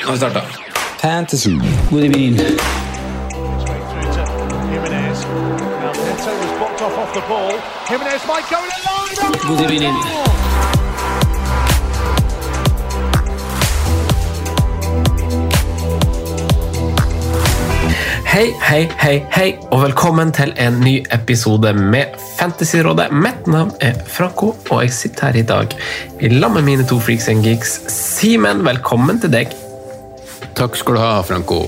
Nå har vi starta. Fantasy. God evening. God evening. Hei, hei, hei, hei, og velkommen til en ny episode med Fantasyrådet. Mitt navn er Franco, og jeg sitter her i dag i lag med mine to freaks and geeks. Simen, velkommen til deg. Takk skal du ha, Franco.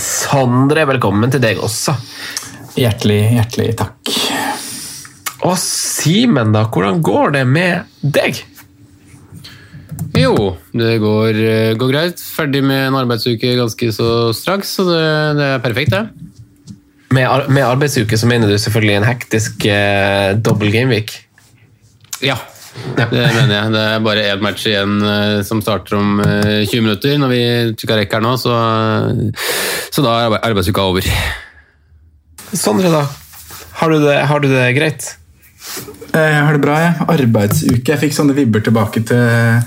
Sondre, velkommen til deg også. Hjertelig, hjertelig takk. Og Simen, da, hvordan går det med deg? Jo, det går, eh, går greit. Ferdig med en arbeidsuke ganske så straks, så det, det er perfekt, det. Med, ar med arbeidsuke så mener du selvfølgelig en hektisk eh, dobbel gameweek? Ja, det mener jeg. Det er bare én match igjen eh, som starter om eh, 20 minutter når vi trykker rekk her nå, så, så da er arbeidsuka over. Sondre, da? Har du det, har du det greit? Eh, Jeg har det bra, jeg. Arbeidsuke. Jeg fikk sånne vibber tilbake til,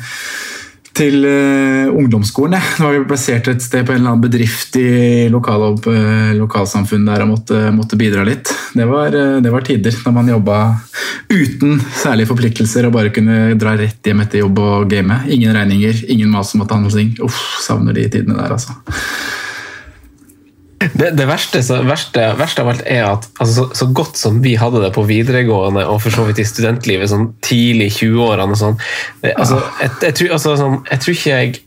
til uh, ungdomsskolen. Jeg. Da var vi plassert et sted på en eller annen bedrift i lokal, uh, lokalsamfunnet der og måtte, måtte bidra litt. Det var, uh, det var tider da man jobba uten særlige forpliktelser og bare kunne dra rett hjem etter jobb og game. Ingen regninger, ingen mas måtte handles inn. Uff, savner de tidene der, altså. Det, det verste, så, verste, verste av alt er at altså, så, så godt som vi hadde det på videregående og for så vidt i studentlivet, sånn tidlig i 20-årene og sånn altså, jeg, jeg, tror, altså, sånn, jeg tror ikke jeg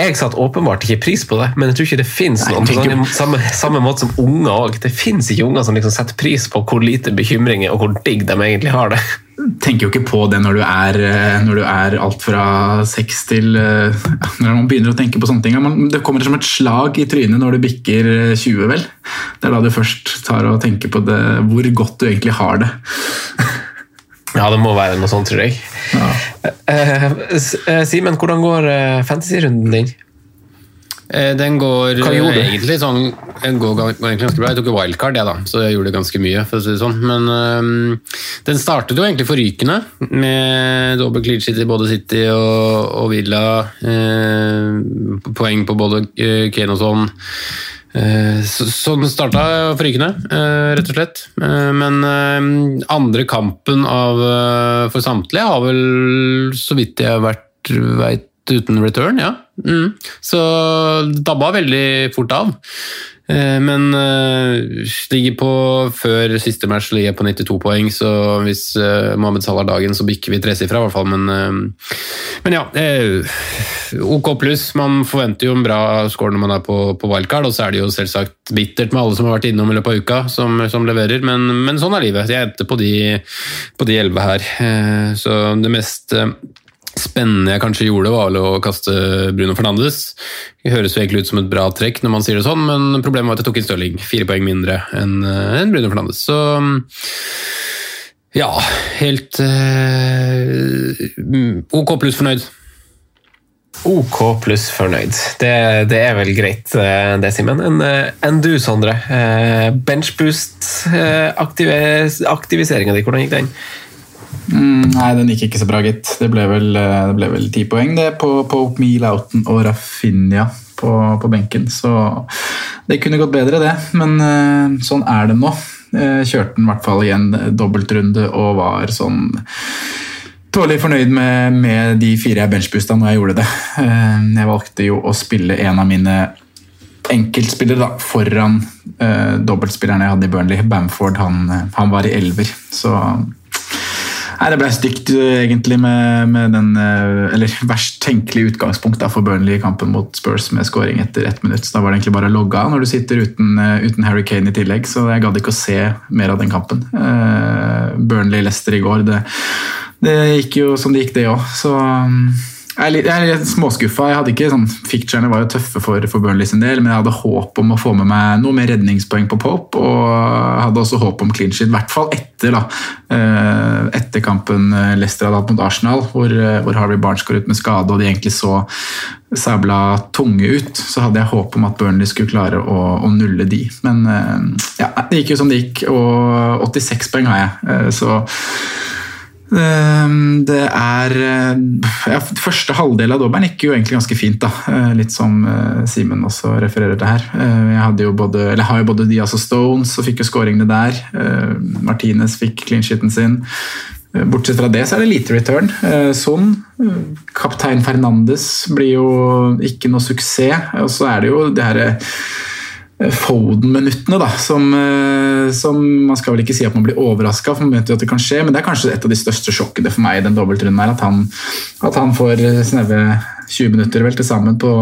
jeg satte åpenbart ikke pris på det, men jeg tror ikke det fins noen på sånn, samme, samme måte som unger òg. Det fins ikke unger som liksom setter pris på hvor lite bekymringer og hvor digg de egentlig har det. Tenker jo ikke på det når du er, eh, når du er alt fra seks til eh, ja, Når man begynner å tenke på sånne ting. Man, det kommer som et slag i trynet når du bikker eh, 20, vel. Det er da du først tar og tenker på det, hvor godt du egentlig har det. Ja, det må være noe sånt, tror jeg. Ja. Eh, Simen, hvordan går eh, fantasy-runden din? Eh, Den går du? egentlig sånn den går, ganske bra. Jeg tok jo wildcard, jeg da, så jeg gjorde ganske mye. for å si det sånn. Men øhm, den startet jo egentlig forrykende, med dobbel clean sheet i både City og, og Villa. Eh, poeng på både eh, Kane og sånn. Eh, så, så den starta forrykende, eh, rett og slett. Eh, men eh, andre kampen av, eh, for samtlige har vel, så vidt jeg har vært veit, uten return, ja. Mm. Så det dabba veldig fort av. Eh, Men eh, ligger på før siste match ligger jeg på 92 poeng, så hvis eh, Mohammed Salah dagen, så bikker vi tresifra, i hvert fall. Men, men ja, OK pluss. Man forventer jo en bra score når man er på, på wildcard, og så er det jo selvsagt bittert med alle som har vært innom i løpet av uka, som, som leverer, men, men sånn er livet. Jeg endte på de på de elleve her. Så det mest spennende jeg kanskje gjorde, var å kaste Bruno Fernandes. Det høres jo egentlig ut som et bra trekk når man sier det sånn, men problemet var at jeg tok inn Stirling. Fire poeng mindre enn eh, Bruno Fernandes. Så ja, helt eh, OK pluss fornøyd. OK pluss fornøyd. Det, det er vel greit, eh, det, Simen. Enn en du, Sondre? Benchboost-aktiviseringa di, hvordan gikk den? Mm, nei, den gikk ikke så bra, gitt. Det ble vel, eh, det ble vel ti poeng det på, på Me, Lauten og Rafinha på, på benken. Så det kunne gått bedre, det. Men eh, sånn er det nå. Eh, kjørte den i hvert fall i en dobbeltrunde og var sånn tålelig fornøyd med, med de fire jeg benchboosta når jeg gjorde det. Jeg valgte jo å spille en av mine enkeltspillere da, foran uh, dobbeltspillerne jeg hadde i Burnley. Bamford han, han var i elver. Så Nei, Det ble stygt egentlig med, med den eller verst tenkelige utgangspunkt da, for Burnley i kampen mot Spurs med scoring etter ett minutt. Så da var det egentlig bare å logge av når du sitter uten, uten Harry Kane i tillegg. Så jeg gadd ikke å se mer av den kampen. Burnley-Lester i går, det, det, gikk jo som det gikk, det òg. Så um, jeg er litt, småskuffa. Jeg hadde ikke sånn, Ficturene var jo tøffe for, for Burnley sin del, men jeg hadde håp om å få med meg noe mer redningspoeng på Pope. Og hadde også håp om clean sheet, i hvert fall etter da, eh, etter kampen Leicester hadde hatt mot Arsenal, hvor, eh, hvor Harvey Barnes går ut med skade og de egentlig så sabla tunge ut. Så hadde jeg håp om at Burnley skulle klare å, å nulle de. Men eh, ja, det gikk jo som det gikk, og 86 poeng har jeg. Så det er ja, Første halvdel av dobbelen gikk jo egentlig ganske fint. da, eh, Litt som eh, Simen også refererer til her. Eh, jeg hadde jo både, eller har jo både Diaz og Stones og fikk jo skåringene der. Martinez fikk clean shiten sin. Bortsett fra det så er det lite return. Son, kaptein Fernandes, blir jo ikke noe suksess. Og så er det jo det herre Foden-minuttene, da, som, som, Man skal vel ikke si at man blir overraska, for man vet jo at det kan skje, men det er kanskje et av de største sjokkene for meg i den dobbeltrunden at han, at han får sneve 20 minutter vel til sammen på,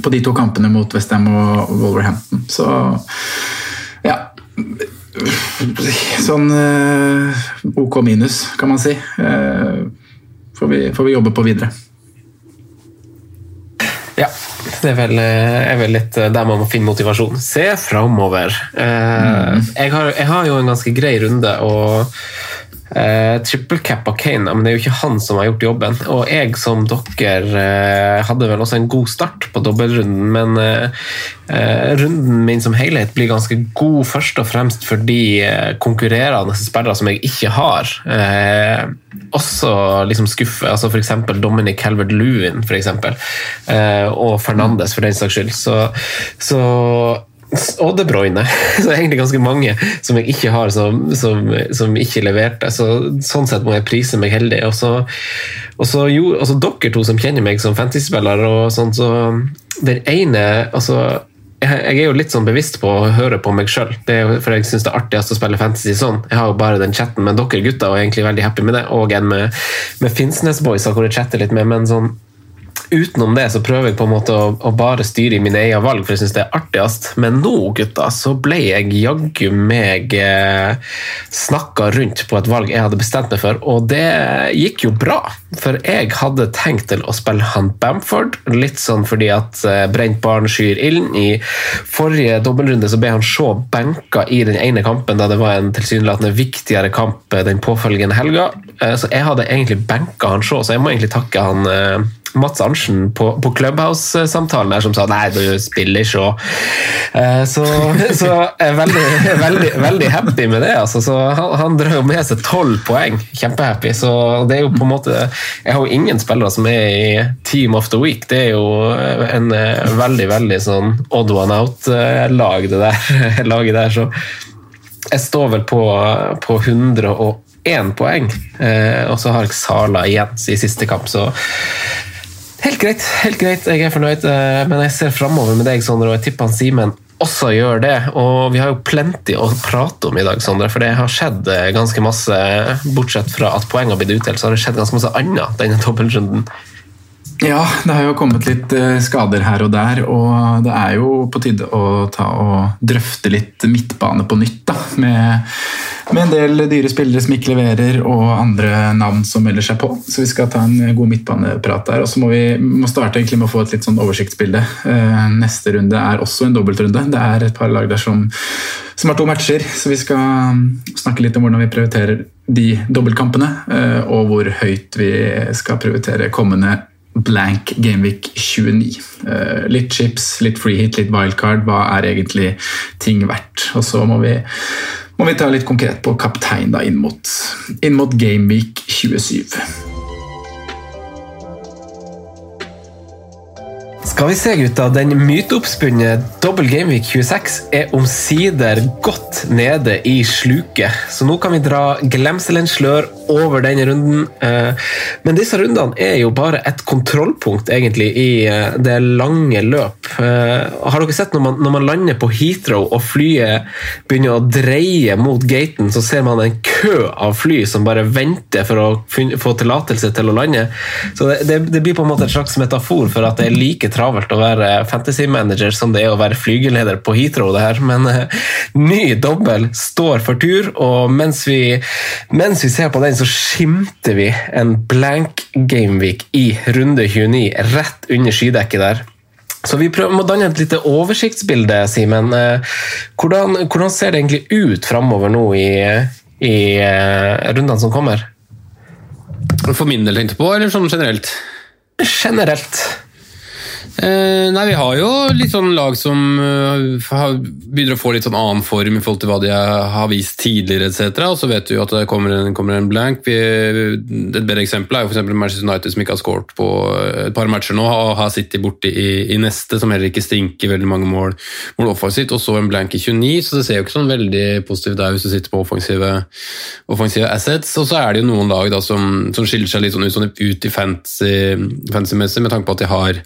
på de to kampene mot Westham og Wolverhampton. Så ja Sånn OK minus, kan man si. Får, vi, får vi jobbe på videre. Ja, det er vel, er vel, litt der man må finne motivasjon. Se framover. Mm. Jeg, jeg, har jo en ganske grei runde. og Uh, triple cap av Kane, men det er jo ikke han som har gjort jobben. Og jeg som dere uh, hadde vel også en god start på dobbeltrunden, men uh, runden min som helhet blir ganske god først og fremst fordi konkurrerende spillere som jeg ikke har, også liksom skuffer. altså F.eks. Dominic Calvert-Lewin for eksempel, og Fernandes for den saks skyld. Så, så og De Bruyne. Så det er egentlig ganske mange som jeg ikke har, som, som, som ikke leverte. Så, sånn sett må jeg prise meg heldig. Og så, og så jo, altså dere to som kjenner meg som fantasyspiller, og sånn, så den ene altså jeg, er jo litt sånn bevisst på å høre på meg sjøl, for jeg syns det er artigst å spille fantasy sånn. Jeg har jo bare den chatten med dere gutter og er egentlig veldig happy med det, og en med, med Finnsnes-boys hvor jeg chatter litt med, men sånn utenom det så prøver jeg på en måte å, å bare styre i mine egne valg, for jeg syns det er artigst. Men nå, gutta, så ble jeg jaggu meg eh, snakka rundt på et valg jeg hadde bestemt meg for, og det gikk jo bra. For jeg hadde tenkt til å spille han Bamford, litt sånn fordi at eh, brent barn skyr ilden. I forrige dobbeltrunde så ble han så benka i den ene kampen da det var en tilsynelatende viktigere kamp eh, den påfølgende helga, så jeg hadde egentlig benka han så, så jeg må egentlig takke han eh, Mats Arntzen på, på Clubhouse-samtalen som sa nei, du spiller ikke. Uh, så, så jeg er veldig, veldig, veldig happy med det. Altså. Så han, han drar jo med seg tolv poeng. Kjempehappy. Så det er jo på en måte Jeg har jo ingen spillere som er i Team of the Week. Det er jo en veldig, veldig sånn odd one out-lag, det der. laget der. Så jeg står vel på, på 101 poeng, uh, og så har jeg Sala igjen i siste kamp, så Helt greit, helt greit. Jeg er fornøyd. Eh, men jeg ser framover med deg, Sondre, og jeg tipper han Simen også gjør det. Og vi har jo plenty å prate om i dag, Sondre, for det har skjedd eh, ganske masse. Bortsett fra at poeng har blitt utdelt, så har det skjedd ganske masse annet denne dobbeltrunden. Ja, det har jo kommet litt eh, skader her og der, og det er jo på tide å ta og drøfte litt midtbane på nytt. da, med, med, en del dyre spillere som ikke leverer, og andre navn som melder seg på. Så vi skal ta en god midtbaneprat der. Og så må vi må starte egentlig med å få et litt sånn oversiktsbilde. Eh, neste runde er også en dobbeltrunde. Det er et par lag der som, som har to matcher, så vi skal snakke litt om hvordan vi prioriterer de dobbeltkampene, eh, og hvor høyt vi skal prioritere kommende blank Gameweek 29. Uh, litt chips, litt free hit, litt wildcard. Hva er egentlig ting verdt? Og så må vi, må vi ta litt konkret på kaptein da, inn mot, inn mot Gameweek 27. Skal vi se, gutta. Den myteoppspunne Double Gameweek 26 er omsider godt nede i sluket. Så nå kan vi dra glemselens slør over denne runden. Eh, men disse rundene er jo bare et kontrollpunkt egentlig i eh, det lange løp. Har dere sett når man, når man lander på Heathrow og flyet begynner å dreie mot gaten, så ser man en kø av fly som bare venter for å få tillatelse til å lande. Så det, det, det blir på en måte et slags metafor for at det er like travelt å være fantasy manager som det er å være flygeleder på Heathrow. det her, Men ny dobbel står for tur, og mens vi, mens vi ser på den, så skimter vi en blank Gameweek i runde 29 rett under skydekket der. Så vi prøver, må danne et lite oversiktsbilde, Simen. Eh, hvordan, hvordan, ser det egentlig ut framover nå i, i uh, rundene som kommer? For min del tenkte på, eller sånn generelt? Generelt. Eh, nei, Vi har jo litt sånn lag som uh, begynner å få litt sånn annen form i forhold til hva de har vist tidligere etc. Og så vet du jo at det kommer en, kommer en blank. Vi, et bedre eksempel er jo for Manchester United som ikke har skåret på et par matcher nå, og har City borte i, i, neste, som heller ikke stinker veldig mange mål, mål offensivt, og så en blank i 29, så det ser jo ikke sånn veldig positivt ut hvis du sitter på offensive, offensive assets. Og så er det jo noen lag da som, som skiller seg litt sånn ut, sånn ut i fancy-messig, fancy med tanke på at de har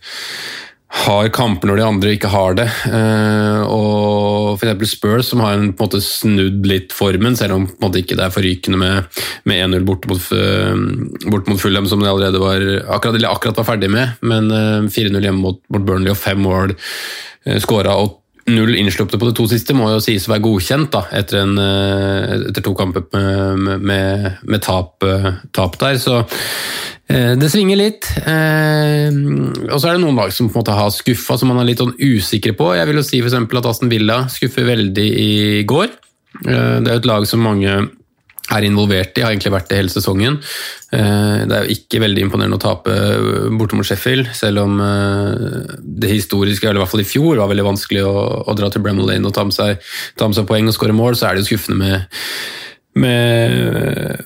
har kamper når de andre ikke har det. Uh, og f.eks. Spurs, som har en, på en måte snudd litt formen, selv om på en måte ikke det er forrykende med, med 1-0 bort, bort mot Fulham, som de allerede var, akkurat, akkurat var ferdig med. Men uh, 4-0 hjemme mot, mot, Burnley og fem mål uh, skåra. Og null innslupte på de to siste må jo sies å være godkjent da, etter, en, etter to kamper med, med, med tap, tap, der. Så Eh, det svinger litt. Eh, og så er det noen lag som på en måte har skuffa, som man er litt sånn usikre på. Jeg vil jo si f.eks. at Aston Villa skuffer veldig i går. Eh, det er et lag som mange er involvert i, har egentlig vært det hele sesongen. Det er jo ikke veldig imponerende å tape borte mot Sheffield, selv om det historiske, eller i hvert fall i fjor, var veldig vanskelig å, å dra til Bremel Lane og ta med, seg, ta med seg poeng og skåre mål, så er det jo skuffende med med,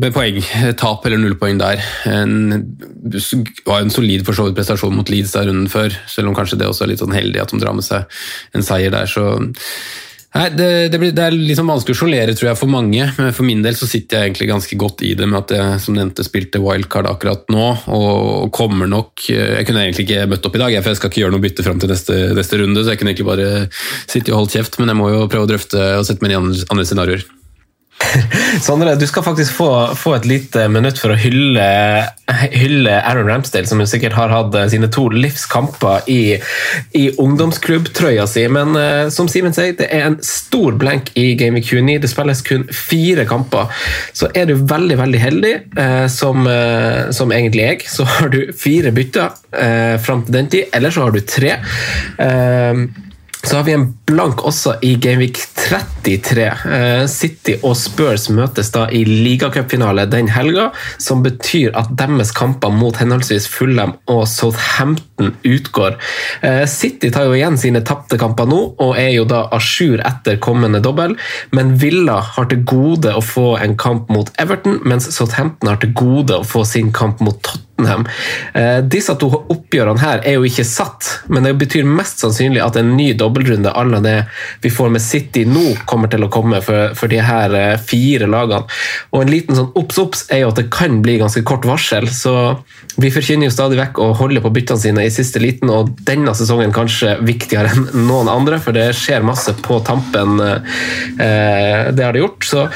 med poeng. Tap eller null poeng der. En, var en solid for så vidt prestasjon mot Leeds der runden før, selv om kanskje det også er litt sånn heldig at de drar med seg en seier der. så Nei, det, det, blir, det, er liksom vanskelig å sjonglere tror jeg, for mange, men for min del så sitter jeg egentlig ganske godt i det med at jeg som nevnte spilte wildcard akkurat nå, og kommer nok Jeg kunne egentlig ikke møtt opp i dag, for jeg skal ikke gjøre noe bytte fram til neste, neste runde, så jeg kunne egentlig bare sitte og holdt kjeft, men jeg må jo prøve å drøfte og sette meg inn i andre, andre scenarioer. Sondre, du skal faktisk få, få, et lite minutt for å hylle, hylle, Aaron Ramsdale, som sikkert har hatt eh, sine to livskamper i, i ungdomsklubbtrøya si. Men uh, som Simen sier, det er en stor blank i Game of Q9. Det spilles kun fire kamper. Så er du veldig, veldig heldig, uh, som, uh, som, egentlig jeg, så har du fire bytter fram til den tid. Eller så har du tre. Uh, så har vi en blank også i Gameweek 33. Eh, City og Spurs møtes da i ligacupfinale den helga, som betyr at deres kamper mot henholdsvis Fulham og Southampton utgår. Eh, City tar jo igjen sine tapte kamper nå, og er jo da à jour etter kommende dobbel, men Villa har til gode å få en kamp mot Everton, mens Southampton har til gode å få sin kamp mot Tottenham Tottenham. Eh, disse to oppgjørene her er jo ikke satt, men det betyr mest sannsynlig at en ny dobbeltrunde à la det vi får med City nå, kommer til å komme for, for de her eh, fire lagene. Og en liten sånn obs-obs er jo at det kan bli ganske kort varsel, så vi forkynner jo stadig vekk å holde på byttene sine i siste liten, og denne sesongen kanskje viktigere enn noen andre, for det skjer masse på tampen. Eh, det har det gjort. Så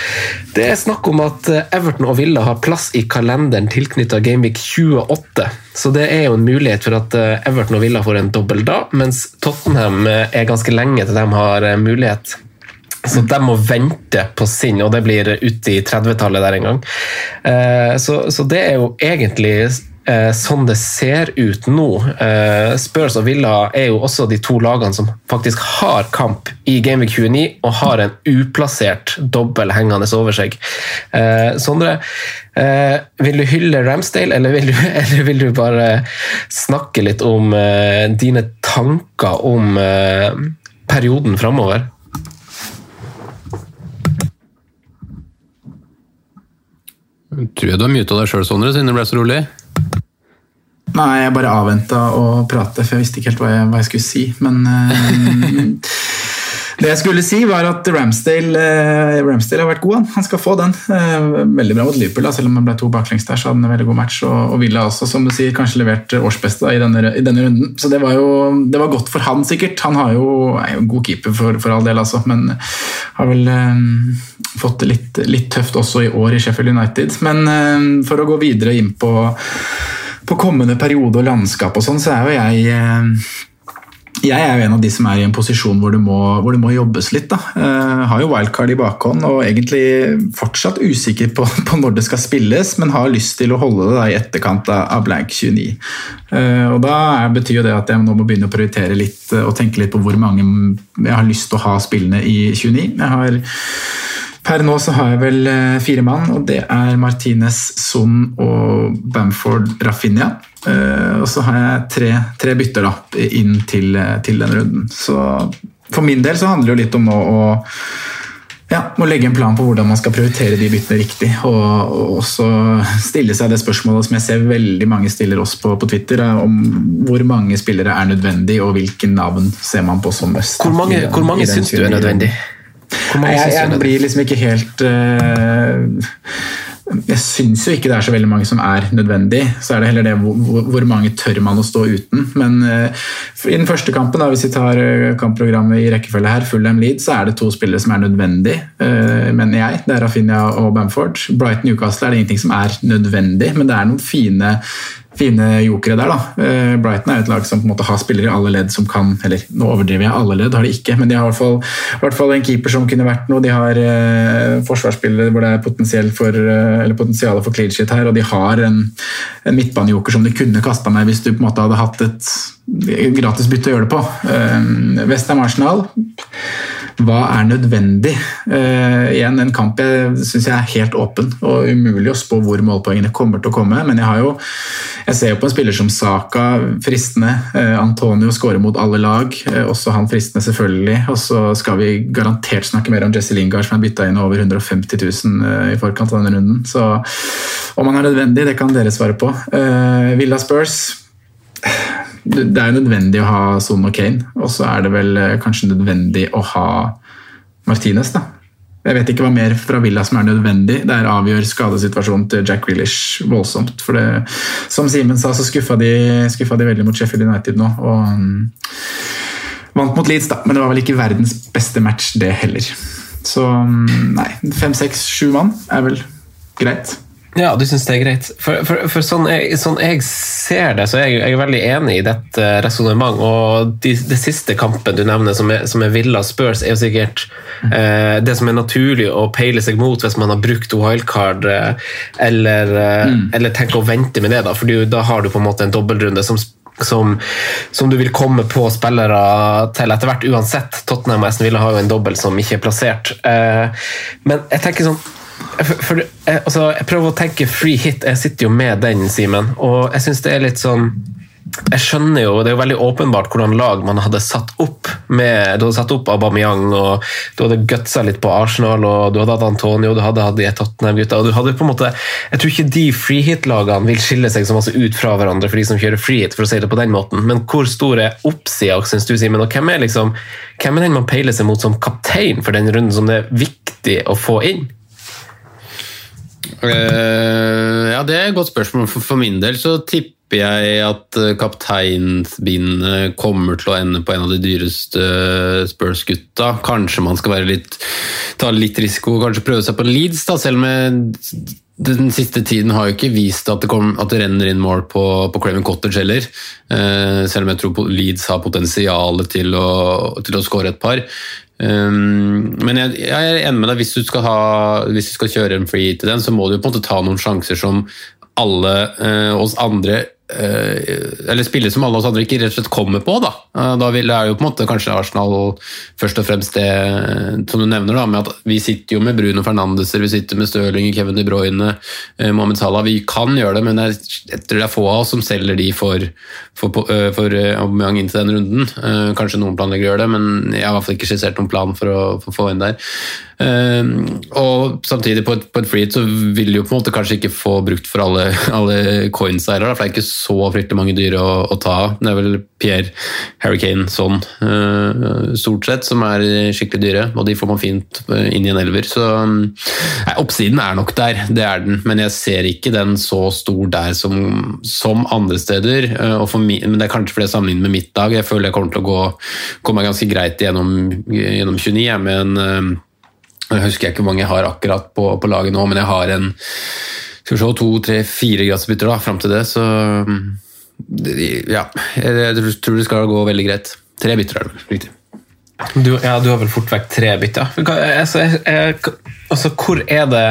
det er snakk om at Everton og Villa har plass i kalenderen tilknytta Gameweek 20 28. Så det er jo en mulighet for at eh, Everton og Villa får en dobbel da, mens Tottenham eh, er ganske lenge til de har eh, mulighet. Så de må vente på sin, og det blir ute i 30-tallet der en gang. Så, så det er jo egentlig eh, sånn det ser ut nå. Eh, Spurs og Villa er jo også de to lagene som faktisk har kamp i Gameweek 29 og har en uplassert dobbel hengende over seg. Eh, Sondre, eh, vil du hylle Ramsdale, eller vil, du, eller vil du, bare snakke litt om eh, dine tanker om eh, perioden framover? Jeg du har muta deg sjøl, Sondre, siden det ble så rolig? Nei, jeg bare avventa å prate, for jeg visste ikke helt hva jeg, hva jeg skulle si. Men uh, Det jeg skulle si, var at Ramsdale, eh, Ramsdale har vært god. Han, han skal få den. Eh, veldig bra mot Liverpool, da. selv om han ble to baklengs der. så hadde han en veldig god match. Og, og Villa også, som du sier, kanskje levert årsbeste da, i, denne, i denne runden. Så det var jo det var godt for han, sikkert. Han jo, er jo en god keeper for, for all del, altså. Men har vel eh, fått det litt, litt, tøft også i år i Sheffield United. Men eh, for å gå videre inn på, på kommende periode og landskap og sånn, så er jo jeg eh, jeg er jo en av de som er i en posisjon hvor det må, hvor det må jobbes litt. Da. Uh, har jo wildcard i bakhånd og egentlig fortsatt usikker på, på, når det skal spilles, men har lyst til å holde det i etterkant av, blank 29. Uh, eh, og Da betyr jo det at jeg nå må begynne å prioritere litt og tenke litt på hvor mange jeg har lyst til å ha spillende i 29. Jeg har Per nå så har jeg vel fire mann, og det er Martinez, Son og Bamford Rafinha. Uh, og så har jeg tre, tre bytter da, inn til, til den runden. Så for min del så handler det jo litt om å, å ja, må legge en plan på hvordan man skal prioritere de byttene riktig. Og, og også stille seg det spørsmålet som jeg ser veldig mange stiller oss på, på Twitter, om hvor mange spillere er nødvendig, og hvilke navn ser man på som mest. Hvor mange, hvor mange syns du er nødvendig? Nei, jeg, jeg blir liksom ikke helt uh, jeg syns jo ikke det er så veldig mange som er nødvendig. Så er det heller det hvor, hvor mange tør man å stå uten. Men uh, i den første kampen, da, hvis vi tar uh, kampprogrammet i rekkefølge her, Fullham Lead, så er det to spillere som er nødvendig, uh, mener jeg. Det er Rafinha og Bamford. Brighton Newcastle er det ingenting som er nødvendig, men det er noen fine fine jokere der. da. Eh, Brighton er et lag som på en måte har spillere i alle ledd som kan Eller nå overdriver jeg, alle ledd har de ikke, men de har i hvert fall, i hvert fall en keeper som kunne vært noe. De har eh, forsvarsspillere hvor det er potensial for, eh, potensial for clean shit her, og de har en, en midtbanejoker som de kunne kasta meg hvis du på en måte hadde hatt et gratis bytte å gjøre det på. Eh, Westham Arsenal hva er nødvendig? Uh, igjen en kamp jeg syns jeg er helt åpen og umulig å spå hvor målpoengene kommer til å komme. Men jeg, jo, jeg ser jo på en spiller som Saka, fristende. Uh, Antonio skårer mot alle lag, uh, også han fristende selvfølgelig. Og så skal vi garantert snakke mer om Jesse Lingard som er bytta inn over 150 000 i forkant av denne runden. Så om han er nødvendig, det kan dere svare på. Villa Spurs det er nødvendig å ha Son og Kane, og så er det vel eh, kanskje nødvendig å ha Martinez. da. Jeg vet ikke hva mer fra Villa som er nødvendig. Det er avgjør skadesituasjonen til Jack Willish voldsomt. For det, som Simen sa, så skuffa de, skuffa de, veldig mot Sheffield United nå. og um, Vant mot Leeds, da, men det var vel ikke verdens beste match, det heller. Så um, nei, fem, seks, sju mann er vel greit. Ja, du syns det er greit. For, for, for sånn, jeg, sånn, jeg, ser det, så er jeg, jeg er veldig enig i dette resonnementet. Og de, det siste kampen du nevner, som er, som er Villa Spurs, er jo sikkert eh, det som er naturlig å peile seg mot hvis man har brukt wildcard, eh, eller, eh, mm. eller tenker å vente med det. Da, for da har du på en måte en dobbeltrunde som som, som, du vil komme på spillere til etter hvert uansett. Tottenham og Esten Villa har jo en dobbel som ikke er plassert. Eh, men jeg tenker sånn for, for, jeg, altså, jeg prøver å tenke free hit. Jeg sitter jo med den, Simen. Og jeg syns det er litt sånn jeg skjønner jo, Det er jo veldig åpenbart hvordan lag man hadde satt opp med Du hadde satt opp Aubameyang, og du hadde gutsa litt på Arsenal, og du hadde hatt Antonio, du hadde hatt de Tottenham-gutta og du hadde på en måte, Jeg tror ikke de freehit-lagene vil skille seg så masse ut fra hverandre for de som kjører freehit, for å si det på den måten. Men hvor stor er oppsida, syns du, Simen? Og hvem er, liksom, hvem er den man peiler seg mot som kaptein for den runden som det er viktig å få inn? Uh, ja, det er et godt spørsmål. For, for, min del så tipper jeg at uh, kapteinsbindet kommer til å ende på en av de dyreste uh, Spurs-gutta. Kanskje man skal litt, ta litt risiko og kanskje prøve seg på Leeds, da, selv om den siste tiden har jo ikke vist at det, kom, at det renner inn mål på, på Craven Cottage heller. Eh, selv om jeg tror Leeds har potensial til å, til å skåre et par. Um, men jeg, jeg, er enig med deg, hvis du, skal ha, hvis du skal kjøre en free til den, så må du på en måte ta noen sjanser som alle uh, oss andre eller spiller som alle oss andre ikke rett og slett kommer på. Da, eh, da er jo på en måte kanskje Arsenal først og fremst det som du nevner, da, med at vi sitter jo med Bruno Fernandeser, vi sitter med Stirling, Kevin De Bruyne, eh, Mohammed Salah. Vi kan gjøre det, men jeg tror det er få av oss som selger de for, for, for Aubameyang inn til den runden. Kanskje noen planlegger å gjøre det, men jeg har i hvert fall ikke skissert noen plan for å, for å få inn der. Eh, og samtidig, på et, på et free hit så vil du jo på en måte kanskje ikke få brukt for alle, alle coins her, for det er ikke så fryktelig mange dyr å, å ta av. Det er vel Pierre, Hurricane sånn stort sett, som er skikkelig dyre, og de får man fint inn i en elver. Så nei, oppsiden er nok der, det er den, men jeg ser ikke den så stor der som, som andre steder. Min, men det er kanskje fordi jeg sammenligner med mitt dag, Jeg føler jeg kommer til å gå, komme meg ganske greit gjennom, gjennom 29, men jeg husker ikke hvor mange jeg har akkurat på, på laget nå, men jeg har en skal vi se, to, tre, fire gradsbytter da, fram til det, så ja. Jeg tror det skal gå veldig greit. Tre bytter er det riktig. Du, ja, du har vel fort vekk tre bytter. Altså, altså, hvor er det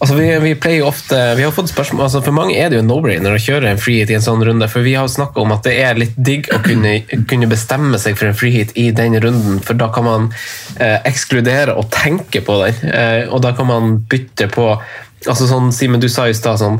Altså, vi, vi, pleier ofte, vi har fått spørsmål, altså For mange er det jo no-brainer å kjøre en freehit i en sånn runde. For vi har snakka om at det er litt digg å kunne, kunne, bestemme seg for en freehit i den runden. For da kan man eh, ekskludere og tenke på den. Eh, og da kan man bytte på Altså sånn, Simen, du sa i stad sånn,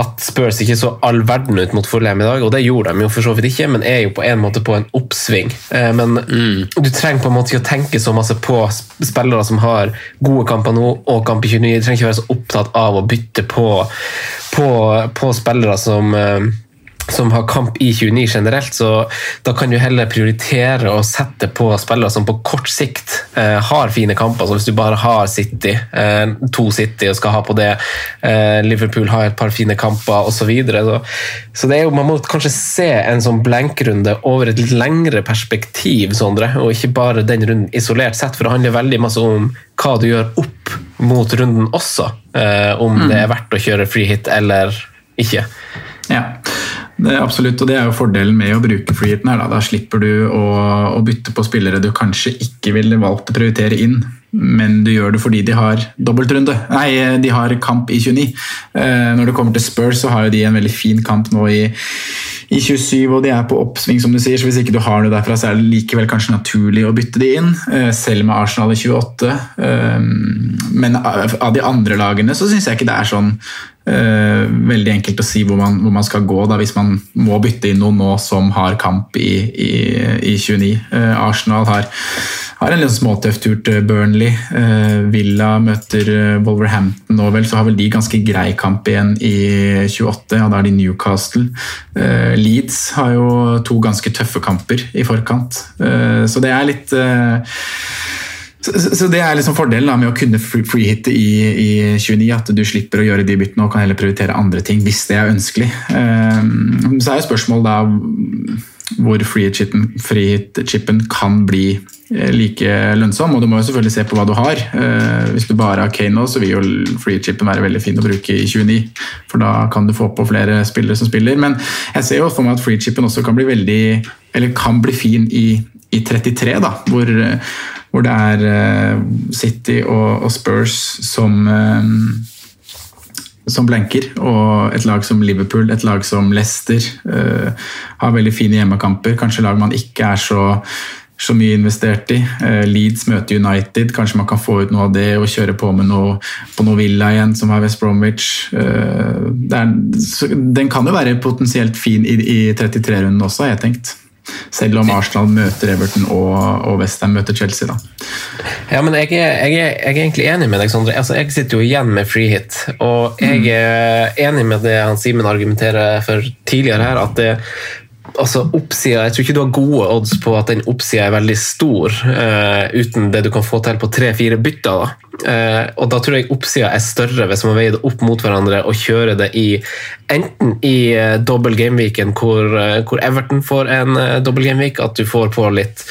at Spurs ikke så all verden ut mot Fulham i dag, og det gjorde de jo for så vidt ikke, men er jo på en måte på en oppsving. Eh, men mm. du trenger på en måte ikke å tenke så masse på spillere som har gode kamper nå og kamp i 29. Du trenger ikke være så opptatt av å bytte på, på, på spillere som eh, som har kamp i 29 generelt, så da kan du heller prioritere å sette på spillere som på kort sikt eh, har fine kamper. Så hvis du bare har City, eh, to City og skal ha på det, eh, Liverpool har et par fine kamper osv. Så, videre. så Så det er jo, man må kanskje se en sånn blenkrunde over et litt lengre perspektiv, Sondre, og ikke bare den runden isolert sett, for det handler veldig masse om hva du gjør opp mot runden også. Eh, om mm. det er verdt å kjøre free hit eller ikke. Ja. Det absolutt, og det er jo fordelen med å bruke freeheaten. her. Da. da slipper du å, å, bytte på spillere du kanskje ikke ville valgt å prioritere inn, men du gjør det fordi de har dobbeltrunde. Nei, de har kamp i 29. Eh, når det kommer til Spurs, så har jo de en veldig fin kamp nå i, i 27, og de er på oppsving, som du sier. Så hvis ikke du har noe derfra, så er det likevel kanskje naturlig å bytte de inn. Eh, selv med Arsenal i 28. Eh, men av de andre lagene så syns jeg ikke det er sånn Uh, veldig enkelt å si hvor man, hvor man, skal gå da, hvis man må bytte inn noen nå som har kamp i, i, i 29. Uh, Arsenal har, har en litt småtøff tur til Burnley. Uh, Villa møter Wolverhampton nå, vel, så har vel de ganske grei kamp igjen i 28. Ja, da er de Newcastle. Leeds har jo to ganske tøffe kamper i forkant, så det er litt så, så, Det er liksom fordelen da, med å kunne freehitte i, i 29, at du slipper å gjøre de byttene og kan heller prioritere andre ting hvis det er ønskelig. Um, så er jo spørsmålet da hvor freehit-chipen kan bli eh, like lønnsom. Og du må jo selvfølgelig se på hva du har. Uh, hvis du bare har Kane nå, så vil jo freehit-chipen være veldig fin å bruke i 29. For da kan du få på flere spillere som spiller. Men jeg ser jo for meg at freehit-chipen også kan bli veldig eller kan bli fin i, i 33, da, hvor hvor det er eh, City og, Spurs som eh, som blenker, og et lag som Liverpool, et lag som Leicester uh, har veldig fine hjemmekamper. Kanskje lag man ikke er så, så mye investert i. Leeds møter United, kanskje man kan få ut noe av det og kjøre på med noe på noe Villa igjen, som er West Bromwich. Er, den kan jo være potensielt fin i, i 33-runden også, har jeg tenkt. Selv om Arsenal møter Everton og, og Westham møter Chelsea. Da. Ja, men jeg er, jeg, er, jeg er, egentlig enig med deg, Sondre. Altså, jeg sitter jo igjen med free hit. Og jeg mm. er enig med det han Simen argumenterer for tidligere her, at det, altså oppsida, Jeg tror ikke du har gode odds på at den oppsida er veldig stor, uh, uten det du kan få til på tre-fire bytter. da. Uh, og da tror jeg oppsida er større hvis man veier det opp mot hverandre og kjører det i enten i uh, dobbel gameweeken hvor, hvor, Everton får en uh, dobbel gameweek, at du får på litt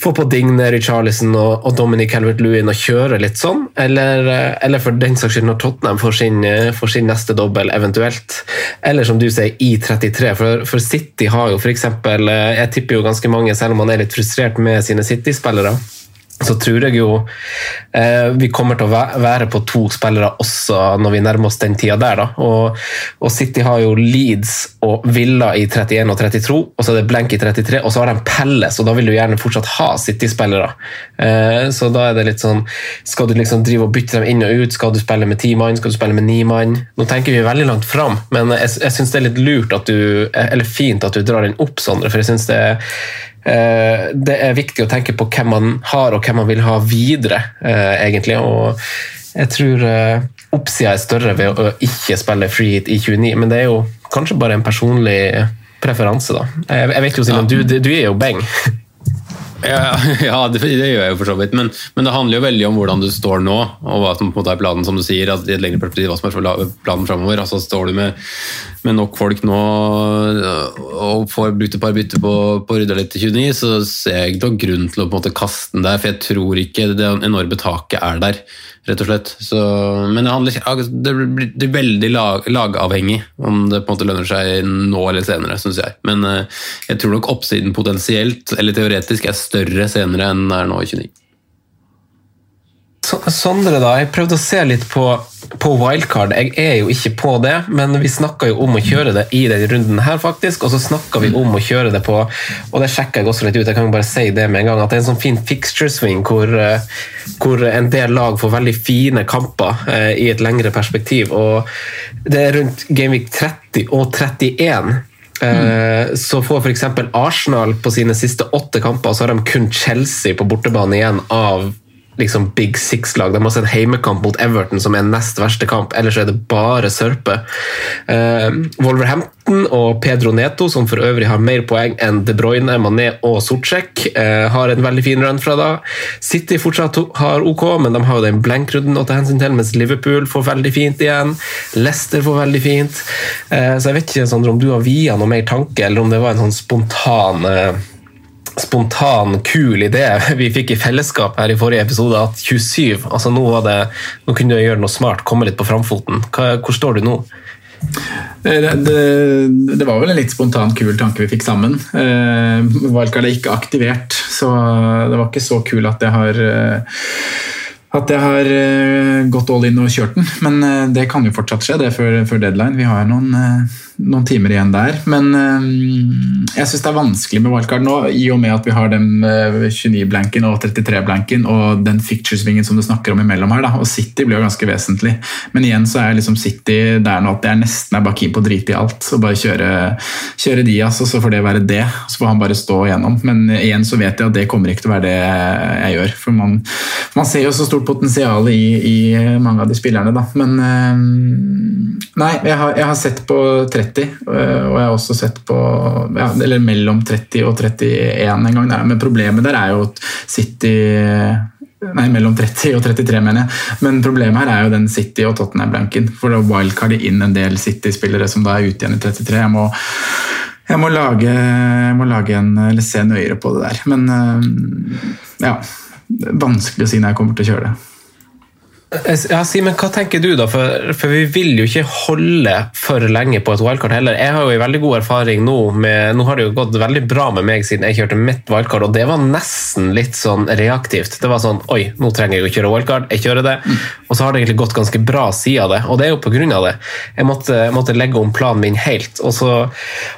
får på Digne, Richarlison og, og Dominic Calvert-Lewin og kjører litt sånn, eller, eller, for den saks skyld når Tottenham får sin, får sin neste dobbel, eventuelt. Eller som du sier, i 33. For, for City har jo f.eks. Jeg tipper jo ganske mange, selv om man er litt frustrert med sine City-spillere så tror jeg jo eh, vi kommer til å være på to spillere også når vi nærmer oss den tida der. Og, og, City har jo Leeds og Villa i 31 og 32, og så er det Blank i 33, og så har de Pelles, og da vil du gjerne fortsatt ha City-spillere. Eh, så da er det litt sånn Skal du liksom drive og bytte dem inn og ut? Skal du spille med ti mann? Skal du spille med ni mann? Nå tenker vi veldig langt fram, men jeg, jeg syns det er litt lurt at du, eller fint at du drar den opp, Sondre, for jeg syns det er eh, det er viktig å tenke på hvem man har, og hvem man vil ha videre, eh, egentlig. Og jeg tror eh, oppsida er større ved å ikke spille free hit i 29, men det er jo kanskje bare en personlig preferanse, da. Jeg, vet jo, Simon, du, du er jo beng. Ja, det, det, gjør jeg jo for så vidt. Men, men, det handler jo veldig om hvordan du står nå, og hva som på en måte er planen, som du sier. Altså, i et lengre perspektiv, hva som er planen framover. Altså, står du med, med, nok folk nå og får brukt et par bytter på, på Rydda litt til 29, så ser jeg ikke noen grunn til å på en måte kaste den der, for jeg tror ikke det enorme taket er der rett og slett. Så, men det, handler, det blir veldig lag, lagavhengig om det på en måte lønner seg nå eller senere, syns jeg. Men uh, jeg tror nok oppsiden potensielt, eller teoretisk, er større senere enn det er nå i 29. Sondre, da. Jeg prøvde å se litt på, på, wildcard. Jeg er jo ikke på det, men vi snakka jo om å kjøre det i denne runden her, faktisk. Og så snakka vi om å kjøre det på Og det sjekka jeg også litt ut, jeg kan bare si det med en gang, at det er en sånn fin fixture swing hvor, eh, hvor en del lag får veldig fine kamper eh, i et lengre perspektiv. Og det er rundt Gameweek 30 og 31. Mm. Så får f.eks. Arsenal på sine siste åtte kamper, så har de kun Chelsea på bortebane igjen av liksom Big Six-lag. De har også en heimekamp mot Everton, som er nest verste kamp. Ellers er det bare sørpe. Uh, Wolverhampton og Pedro Neto, som for øvrig har mer poeng enn De Bruyne, Mané og Sortsjek, uh, har en veldig fin run fra da. City fortsatt har OK, men de har jo den blank-runden å ta hensyn til, mens Liverpool får veldig fint igjen. Leicester får veldig fint. Uh, så jeg vet ikke Sandra, om du har via noe mer tanke, eller om det var en sånn spontan spontan, kul idé vi fikk i fellesskap her i forrige episode, at 27 altså Nå, var det, nå kunne du gjøre noe smart, komme litt på framfoten. Hvor står du nå? Det, det, det, var vel en litt spontan, kul tanke vi fikk sammen. Eh, Wildcard er ikke aktivert, så det var ikke så kul at jeg har eh, at jeg har eh, gått all in og kjørt den. Men eh, det kan jo fortsatt skje, det før, før deadline. Vi har noen eh, noen timer igjen der. Men øh, jeg syns det er vanskelig med wildcard nå, i og med at vi har den eh, 29-blanken og 33-blanken og den ficture-svingen som du snakker om imellom her. Da. Og City blir jo ganske vesentlig. Men igjen så er liksom City der nå at jeg nesten er bare keen på å drite i alt og bare kjøre, kjøre Diaz, og så får det være det. Så får han bare stå igjennom. Men igjen så vet jeg at det kommer ikke til å være det jeg gjør. For man, man ser jo så stort potensial i, i, mange av de spillerne, da. Men øh, nei, jeg har, jeg har sett på 30 30. Eh, og jeg har også sett på ja, Eller mellom 30 og 31 en gang. Men problemet der er jo at City Nei, mellom 30 og 33, mener jeg. Men problemet her er jo den City og Tottenham-blanken. For da wildcarder inn en del City-spillere som da er ute igjen i 33. Jeg må, jeg må, lage, jeg må lage en, eller se nøyere på det der. Men eh, ja Vanskelig å si når jeg kommer til å kjøre det. Ja, Simen, hva tenker du da? For, for, vi vil jo ikke holde for lenge på et wildcard heller. Jeg har jo en veldig god erfaring nå med Nå har det jo gått veldig bra med meg siden jeg kjørte mitt wildcard, og det var nesten litt sånn reaktivt. Det var sånn Oi, nå trenger jeg å kjøre wildcard, jeg kjører det. Mm. Og så har det egentlig gått ganske bra siden det, og det er jo på grunn av det. Jeg måtte, måtte legge om planen min helt, og så,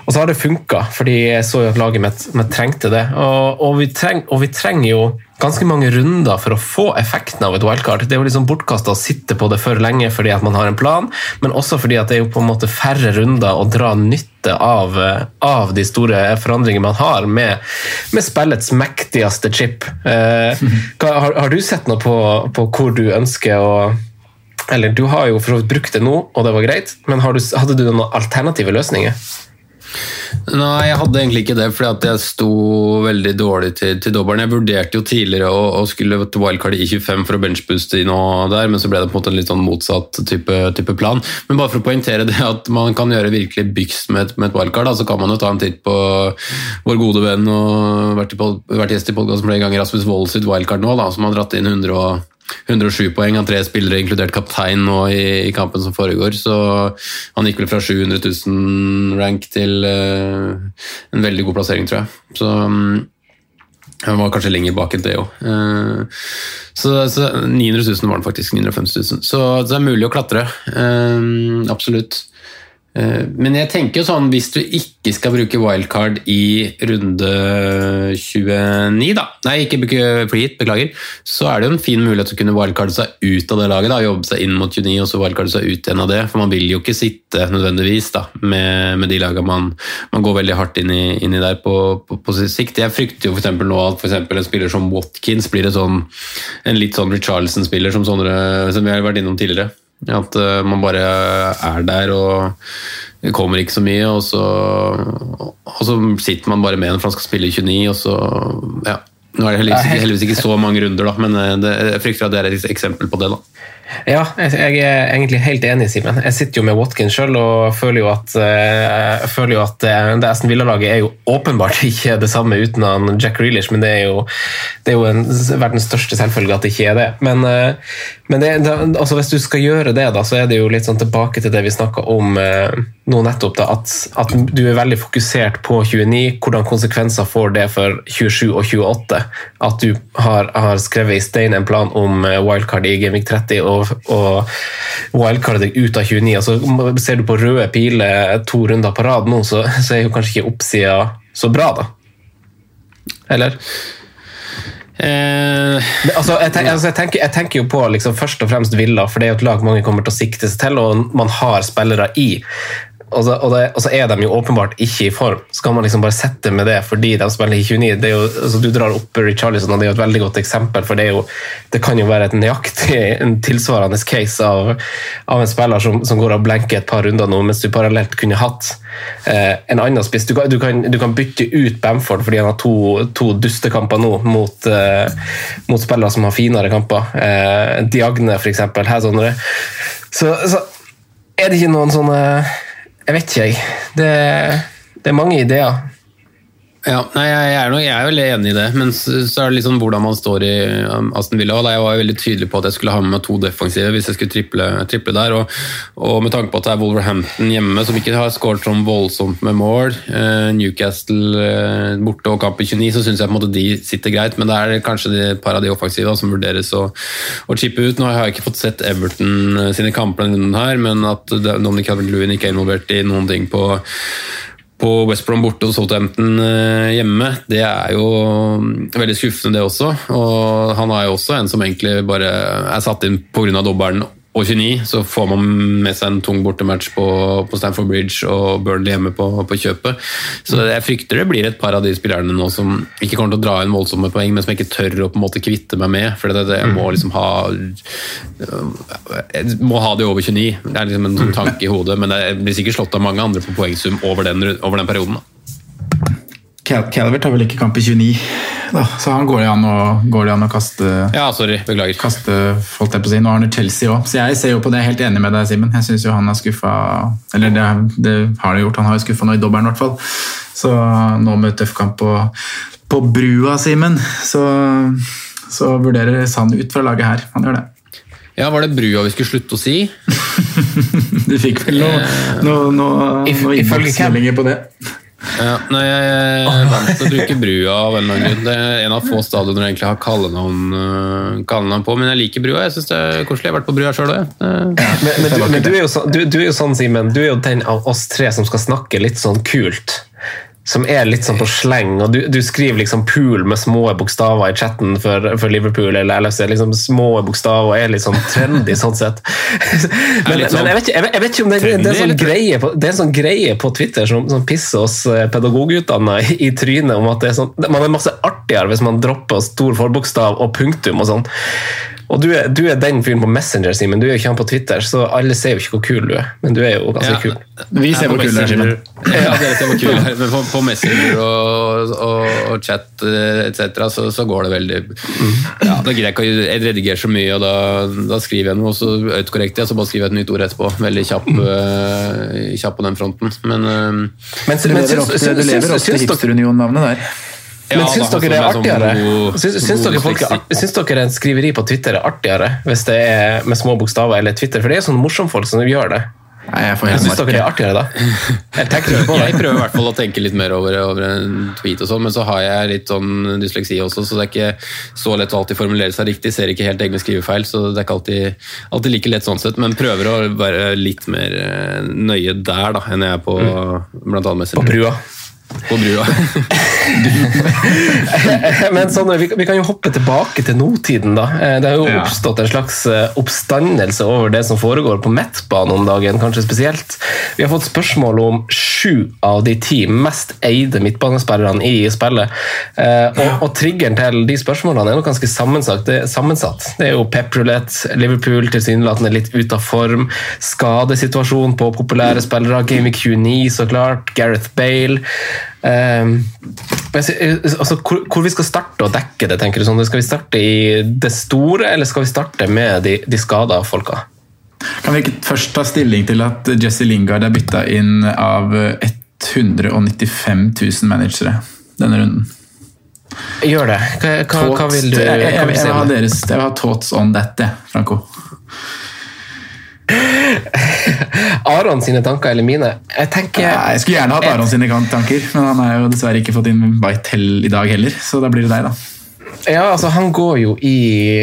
og så har det funka, fordi jeg så jo at laget mitt, mitt trengte det. Og, og, vi treng, og vi trenger jo ganske mange runder for å få effekten av et wildcard. Det er jo liksom bortkasta å sitte på det for lenge fordi at man har en plan, men også fordi at det er jo på en måte færre runder å dra nytte av, av de store forandringene man har med, med spillets mektigste chip. Eh, har, har, du sett noe på, på hvor du ønsker å eller Du har jo for så vidt brukt det nå, og det var greit, men du, hadde du noen alternative løsninger? Nei, jeg hadde egentlig ikke det, fordi jeg sto veldig dårlig til, til dobbelen. Jeg vurderte jo tidligere å, å skulle til wildcard i 25 for å benchbooste inn og der, men så ble det på en måte en litt sånn motsatt type, type, plan. Men bare for å poengtere det at man kan gjøre virkelig byks med, med, et wildcard, da, så kan man jo ta en titt på vår gode venn og vært, i, vært gjest i podkasten flere ganger, Rasmus Wold sitt wildcard nå, da, som har dratt inn 100 og 107 poeng av tre spillere, inkludert kaptein nå i, i, kampen som foregår. Så han gikk vel fra 700 000 rank til uh, en veldig god plassering, tror jeg. Så um, han var kanskje lenger bak enn det òg. Uh, så, så, 900 000 var han faktisk. 950 000. Så, så det er mulig å klatre. Uh, absolutt. Eh, Men jeg tenker sånn, hvis du ikke skal bruke wildcard i runde 29, da Nei, ikke bruke free beklager. Så er det jo en fin mulighet til å kunne wildcarde seg ut av det laget. da, Jobbe seg inn mot 29 og så wildcarde seg ut igjen av det. For man vil jo ikke sitte nødvendigvis da, med, med de lagene man, man går veldig hardt inn i, inn i der på, på, på sikt. Jeg frykter jo eksempel nå at for en spiller som Watkins blir sånn, en litt sånn Richarlison-spiller som, som vi har vært innom tidligere. At eh, man bare er der og det kommer ikke så mye, og så, og så sitter man bare med en for han skal spille i 29, og så ja. Nå er det heldigvis ikke, heldigvis ikke så mange runder, da, men eh, det, jeg frykter at det er et eksempel på det. da. Ja, jeg er egentlig helt enig, Simen. Jeg sitter jo med Watkins sjøl og føler jo at, eh, jeg føler jo at eh, det Aston Villa-laget er jo åpenbart ikke det samme uten han Jack Reelish, men det er jo, det er jo en, verdens største selvfølge at det ikke er det. Men, eh, men det, altså hvis du skal gjøre det, da, så er det jo litt sånn tilbake til det vi snakka om nå nettopp, da, at, at du er veldig fokusert på 29. Hvordan konsekvenser får det for 27 og 28? At du har, har skrevet i stein en plan om eh, wildcard i Gaming 30 og, og wildcard deg ut av 29. Altså, ser du på røde piler to runder på rad nå, så, så er jo kanskje ikke oppsida så bra, da. Eller? Eh, altså, jeg, tenker, altså, jeg, tenker, jeg tenker jo på liksom, først og fremst Villa, for det er jo et lag mange kommer til å sikte seg til, og man har spillere i. Og så, og, det, og så er de jo åpenbart ikke i form. Skal man liksom bare sette med det fordi de spiller i 29? Det jo, altså, du drar opp Richarlison, og det er jo et veldig godt eksempel, for det, jo, det kan jo være et nøyaktig en tilsvarende case av, av en spiller som, som går og blenker et par runder nå, mens du parallelt kunne hatt eh, en annen spiss. Du du, du kan bytte ut Bamford fordi han har to, to dustekamper nå mot, eh, mot spillere som har finere kamper. Eh, Diagne, eksempel. Her, så, så er det ikke noen sånne Jeg vet ikke, jeg. Det, det er mange ideer. Ja, nei, jeg, er noe, jeg er veldig enig i det, men så, så er det liksom hvordan man står i um, Aston Villa. Jeg var veldig tydelig på at jeg skulle ha med meg to defensive hvis jeg skulle triple, triple der. Og, og, med tanke på at det er Wolverhampton hjemme, som ikke har skåret sånn voldsomt med mål, eh, Newcastle eh, borte og kamp i 29, så syns jeg på en måte de sitter greit. Men det er kanskje de, par av de offensive som vurderes å, å chippe ut. Nå har jeg ikke fått sett Everton eh, sine kamper denne runden her, men at Dominic Calvert-Lewin ikke er involvert i noen ting på på West Brom borte og Southampton eh, hjemme, det er jo veldig skuffende, det også. Og han er jo også en som egentlig bare er satt inn pga. dobbelen og 29, så får man med seg en tung bortematch på, på Stamford Bridge og Burnley hjemme på, på, kjøpet. Så jeg frykter det blir et par av de spillerne nå som ikke kommer til å dra inn voldsomme poeng, men som jeg ikke tør å på en måte kvitte meg med. For det, det, jeg må liksom ha Jeg må ha det over 29. Det er liksom en sånn tanke i hodet, men jeg blir sikkert slått av mange andre på poengsum over den, over den perioden. Da. Cal Calvert har vel ikke kamp i 29, da, så han går det an å, det an å kaste Ja, sorry, beklager. Kaste, holdt jeg på å si. Nå har han Chelsea òg, så jeg ser jo på det helt enig med deg, Simen. Jeg syns jo han har skuffa Eller det, det har det gjort, han har jo skuffa nå i dobbelen, i hvert fall. Så nå med tøff kamp på, på brua, Simen, så, så vurderer Sand ut fra laget her. Han gjør det. Ja, Var det brua vi skulle slutte å si? du fikk vel noe, noe, noe, noe innholdsmeldinger på det? Ja, nei, Jeg vant til å bruke brua av en eller annen grunn. Det er en av få stadioner jeg egentlig har kallenavn, uh, kallenavn på, men jeg liker brua. Jeg synes det er koselig. Jeg har vært på brua sjøl òg. Men, men, du, men du, er så, du, du er jo sånn, Simen, du er jo den av oss tre som skal snakke litt sånn kult. Som er litt sånn på sleng, og du, du skriver liksom 'pool' med små bokstaver i chatten for, for Liverpool eller LFC. liksom Små bokstaver er litt sånn trendy sånn sett. Men, sånn men jeg, vet ikke, jeg, vet, ikke om det, det, er sånn greie på, det er en sånn greie på Twitter som, som pisser oss eh, pedagogutdanna i, i trynet om at det er sånn, man er masse artigere hvis man dropper stor forbokstav og punktum og sånn. Og du er, du er, den fyren på Messenger, Simen. Du er jo ikke han på Twitter, så alle ser jo ikke hvor kul du er. Men du er jo ganske Ja. kul. Vi ser hvor kul du er, Simen. Ja, dere ser hvor kul er. Men på, på Messenger og, og, og chat etc. Så, så går det veldig ja, Da greier jeg ikke å jeg redigerer så mye, og da, da skriver jeg noe, og så autokorrekter jeg, så bare skriver jeg et nytt ord etterpå. Veldig kjapp, eh, kjapp på den fronten. Men, eh, Men, Du men lever syns, syns, du lever syns, men Syns, syns, god dere det er artigere? art- syns dere en skriveri på Twitter er artigere hvis det er med små bokstaver eller Twitter? For det er sånne morsomme folk som gjør det. Nei, jeg får syns dere er artigere, da. Jeg på det. Jeg prøver i hvert fall å tenke litt mer over, over en tweet, og sånn, men så har jeg litt sånn dysleksi også, så det er ikke så lett å alltid formulere seg riktig. Ser ikke helt egne skrivefeil, så det er ikke alltid, alltid like lett sånn sett. Men prøver å være litt mer eh, nøye der da, enn jeg er på blant annet Messenger. På brua. På brua. Men sånn, vi, vi kan jo hoppe tilbake til nåtiden, da. Eh, Det har jo Ja. oppstått en slags eh, oppstandelse over det som foregår på midtbanen om dagen, kanskje spesielt. Vi har fått spørsmål om sju av de ti mest eide midtbanespillerne i spillet. Eh, Og, og triggeren til de spørsmålene er nok ganske sammensatt. Det, sammensatt. det er jo Pep Roulette, Liverpool tilsynelatende litt ute av form, skadesituasjon på populære spillere, Game Week 29 så klart, Gareth Bale. Um, altså, hvor, hvor vi skal starte å dekke det, tenker du sånn? Skal vi starte i det store, eller skal vi starte med de, de skada folka? Kan vi ikke først ta stilling til at Jesse Lingard er bytta inn av 195 000 managere denne runden? Gjør det. Hva, hva, hva vil du, hva vil du si Jeg, jeg, jeg, jeg vil ha thoughts on that, Franco. Aron sine tanker eller mine? Jeg tenker Nei, jeg skulle gjerne hatt Aron sine tanker, men han har jo dessverre ikke fått inn Whitehell i dag heller, så da blir det deg, da. Ja, altså Han går jo i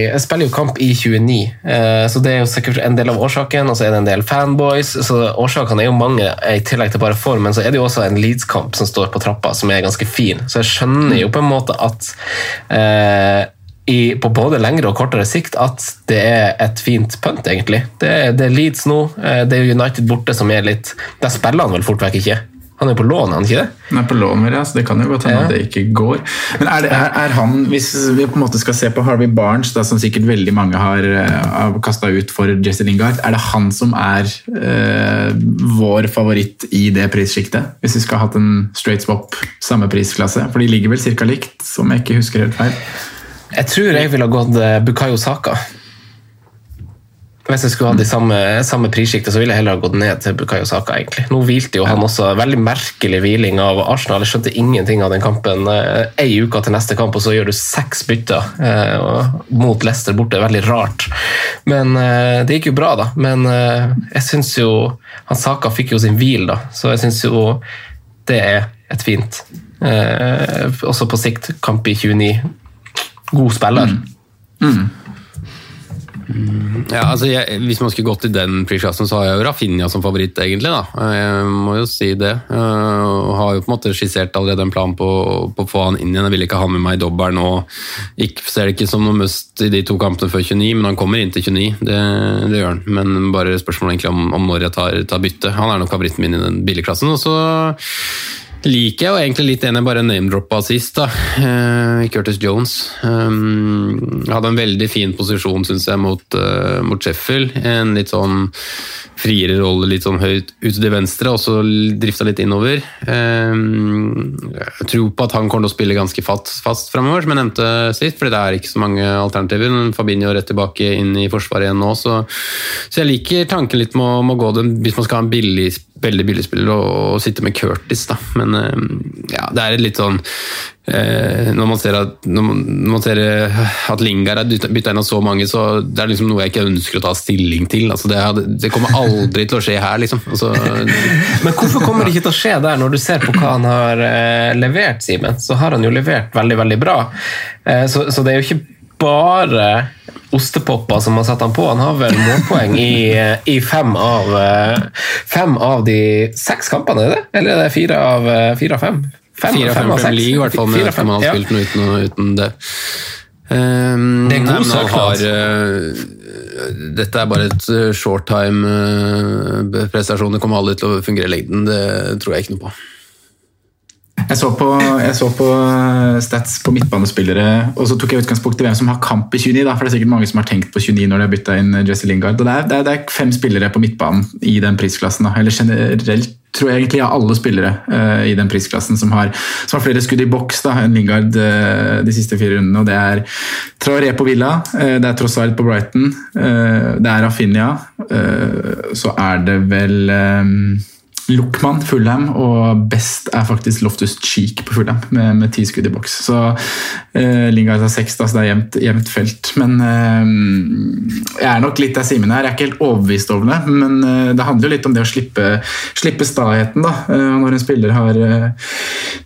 Jeg spiller jo kamp i 29, eh, så det er jo sikkert en del av årsaken. Og så er det en del fanboys, så årsakene er jo mange i tillegg til bare form. Men så er det jo også en Leeds-kamp som står på trappa, som er ganske fin. Så jeg skjønner jo på en måte at eh, i, på både lengre og kortere sikt at det er et fint punt, egentlig. Det, det er Leeds nå. eh, Det er United borte som er litt Der spiller han vel fort vekk ikke? Han er på lån, er han ikke det? Han er på lån, ja, så det kan jo godt hende Ja. at det ikke går. Men er, det, er, er han, hvis vi på en måte skal se på Harvey Barnes, da, som sikkert veldig mange har, uh, kasta ut for Jesse Lingard, er det han som er eh, vår favoritt i det prissjiktet? Hvis vi skal ha hatt en straight swap, samme prisklasse? For de ligger vel ca. likt, om jeg ikke husker helt feil. Jeg tror jeg ville ha gått eh, Bukayo Saka. Hvis jeg skulle hatt de samme, samme prissjiktet, så ville jeg heller ha gått ned til Bukayo Saka. egentlig. Nå hvilte jo han også veldig merkelig hviling av Arsenal. Jeg skjønte ingenting av den kampen. Eh, Ei uke til neste kamp, og så gjør du seks bytter eh, mot Leicester borte. Veldig rart. Men eh, det gikk jo bra, da. Men eh, jeg syns jo han Saka fikk jo sin hvil, da. Så jeg syns jo det er et fint eh, Også på sikt, kamp i 29. God spiller. Ja, altså jeg, Hvis man skulle gått i den prisklassen, så har jeg jo Rafinha som favoritt, egentlig. da. Jeg må jo si det. Jeg har jo på en måte skissert allerede en plan på, på å få han inn igjen. Jeg vil ikke ha med meg dobbelen nå. Ikke, ser det ikke som noe must i de to kampene før 29, men han kommer inn til 29. Det, det gjør han. Men bare spørsmålet egentlig om, om når jeg tar, tar bytte. Han er nok favoritten min i den billigklassen. Og så liker jeg jo egentlig litt en jeg bare name-droppa sist, da. Eh, Curtis Jones. Um, hadde en veldig fin posisjon, syns jeg, mot, eh, mot Sheffield. En litt sånn friere rolle, litt sånn høyt ut til venstre, og så drifta litt innover. Jeg tror på at han kommer til å spille ganske fast, fast framover, som jeg nevnte sist, fordi det er ikke så mange alternativer. Men Fabinho rett tilbake inn i forsvaret igjen nå, så, så jeg liker tanken litt med å, med å gå den hvis man skal ha en billig veldig billig spiller å, sitte med Curtis, da. Men eh, ja, det er litt sånn eh, Når man ser at, man, ser eh, at Lingard er bytta inn av så mange, så det er liksom noe jeg ikke ønsker å ta stilling til. Altså, det, det kommer aldri til å skje her, liksom. Altså, Men hvorfor kommer det ikke til å skje der, når du ser på hva han har levert, Simen? Så har han jo levert veldig, veldig bra. Så, så det er jo ikke bare ostepopper som har satt han på. Han har vel målpoeng i, eh, i fem, av, eh, fem av de seks kampene, er det? Eller er det fire av, eh, fire av fem? Fem, Fire av fem av Premier seks. League, i hvert fall, med av fem, man har ja. spilt uten, uten det. Um, Det er god søknad. eh, dette er bare et short time-prestasjon. det kommer aldri til å fungere i lengden. Det tror jeg ikke noe på. Jeg så på, jeg så på eh, stats på midtbanespillere, og så tok jeg utgangspunkt i hvem som har kamp i 29. Da, for det er sikkert mange som har tenkt på 29 når de har bytta inn Jesse Lingard. Det, er, det, er, det er fem spillere på midtbanen i den prisklassen. Da. Eller generelt tror jeg egentlig jeg alle spillere uh, i den prisklassen som har, som har flere skudd i boks da, enn Lingard uh, de siste fire rundene. og Det er Traoré på Villa, uh, det er Trossard på Brighton, eh, det er Rafinha, eh, så er det vel eh, Luckman, Fulham, og best er faktisk Loftus Cheek på Fulham, med, med ti skudd i boks. Så eh, Lingard har seks, da, så det er jevnt, jevnt felt. Men eh, jeg er nok litt av Simen her. Jeg er ikke helt overbevist over det, men eh, det handler jo litt om det å slippe, slippe staheten. da. Eh, når en spiller har eh,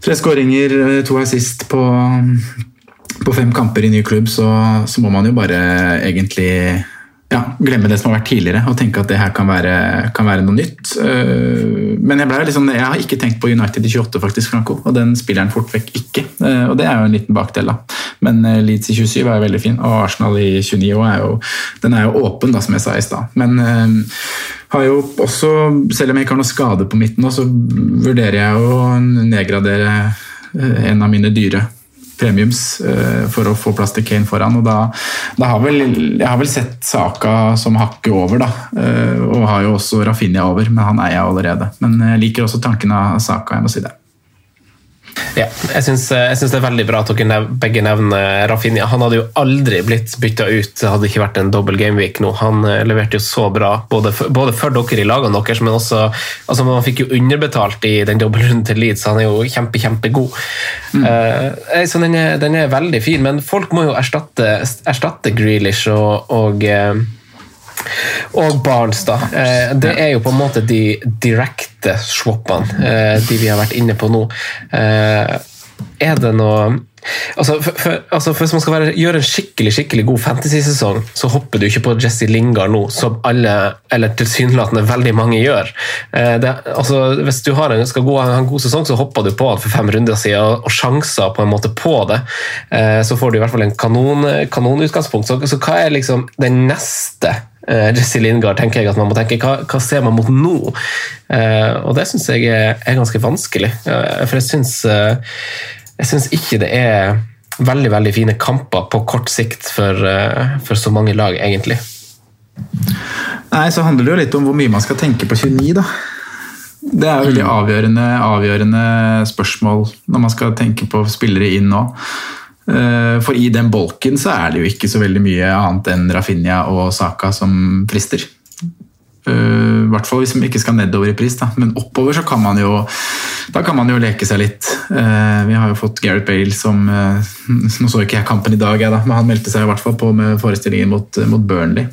tre skåringer, eh, to assist på, på fem kamper i ny klubb, så, så må man jo bare egentlig ja, glemme det som har vært tidligere og tenke at det her kan være, kan være noe nytt. Uh, Men jeg, liksom, jeg har ikke tenkt på United i 28, faktisk, Franco, og den spiller han fort vekk ikke. Uh, Og Det er jo en liten bakdel, da. Men uh, Leeds i 27 er jo veldig fin, og Arsenal i 29 er jo, den er jo åpen, da, som jeg sa i stad. Men har jo også, selv om jeg ikke har noe skade på midten så vurderer jeg å nedgradere en av mine dyre premiums eh, for å få plass til Kane foran. og da, da har vel, Jeg har vel sett Saka som hakket over, da. eh, Og har jo også Rafinha over, men han eier jeg allerede. Men jeg liker også tanken av Saka, jeg må si det. Ja, jeg syns, jeg syns det er veldig bra at dere nev begge nevner Rafinha. Han hadde jo aldri blitt bytta ut, det hadde ikke vært en dobbel gameweek nå. Han eh, leverte jo så bra, både for, både for dere i lagene deres, men også altså Man fikk jo underbetalt i den dobbeltrunden til Leeds, så han er jo kjempe, kjempegod. Mm. Uh, så den er, den er, veldig fin, men folk må jo erstatte, erstatte Grealish og, og uh, og Barnes, da. Eh, det er jo på en måte de direkte swappene, eh, de vi har vært inne på nå. Eh, er det noe Altså, for, for, altså for Hvis man skal være, gjøre en skikkelig skikkelig god fantasy-sesong, så hopper du ikke på Jesse Lingard nå, som alle, eller tilsynelatende veldig mange gjør. Det, altså, hvis du har en, skal gå, ha en god sesong, så hopper du på han for fem runder siden og sjanser på en måte på det. Så får du i hvert fall en kanon, kanonutgangspunkt. Så, så hva er liksom den neste Jesse Lingard tenker jeg at man må tenke hva, hva ser man mot nå? Uh, og det syns jeg er, er, ganske vanskelig. Uh, for jeg syns, jeg syns ikke det er veldig veldig fine kamper på kort sikt for, for så mange lag, egentlig. Nei, så handler det jo litt om hvor mye man skal tenke på 29, da. Det er jo veldig avgjørende, avgjørende spørsmål når man skal tenke på spillere inn nå. For i den bolken så er det jo ikke så veldig mye annet enn Rafinha og Saka som frister. I hvert fall hvis man ikke skal nedover i pris, da. men oppover så kan man jo da kan man jo leke seg litt. Vi har jo fått Gareth Bale som Nå så ikke jeg kampen i dag, jeg da, men han meldte seg i hvert fall på med forestillingen mot, mot Burnley.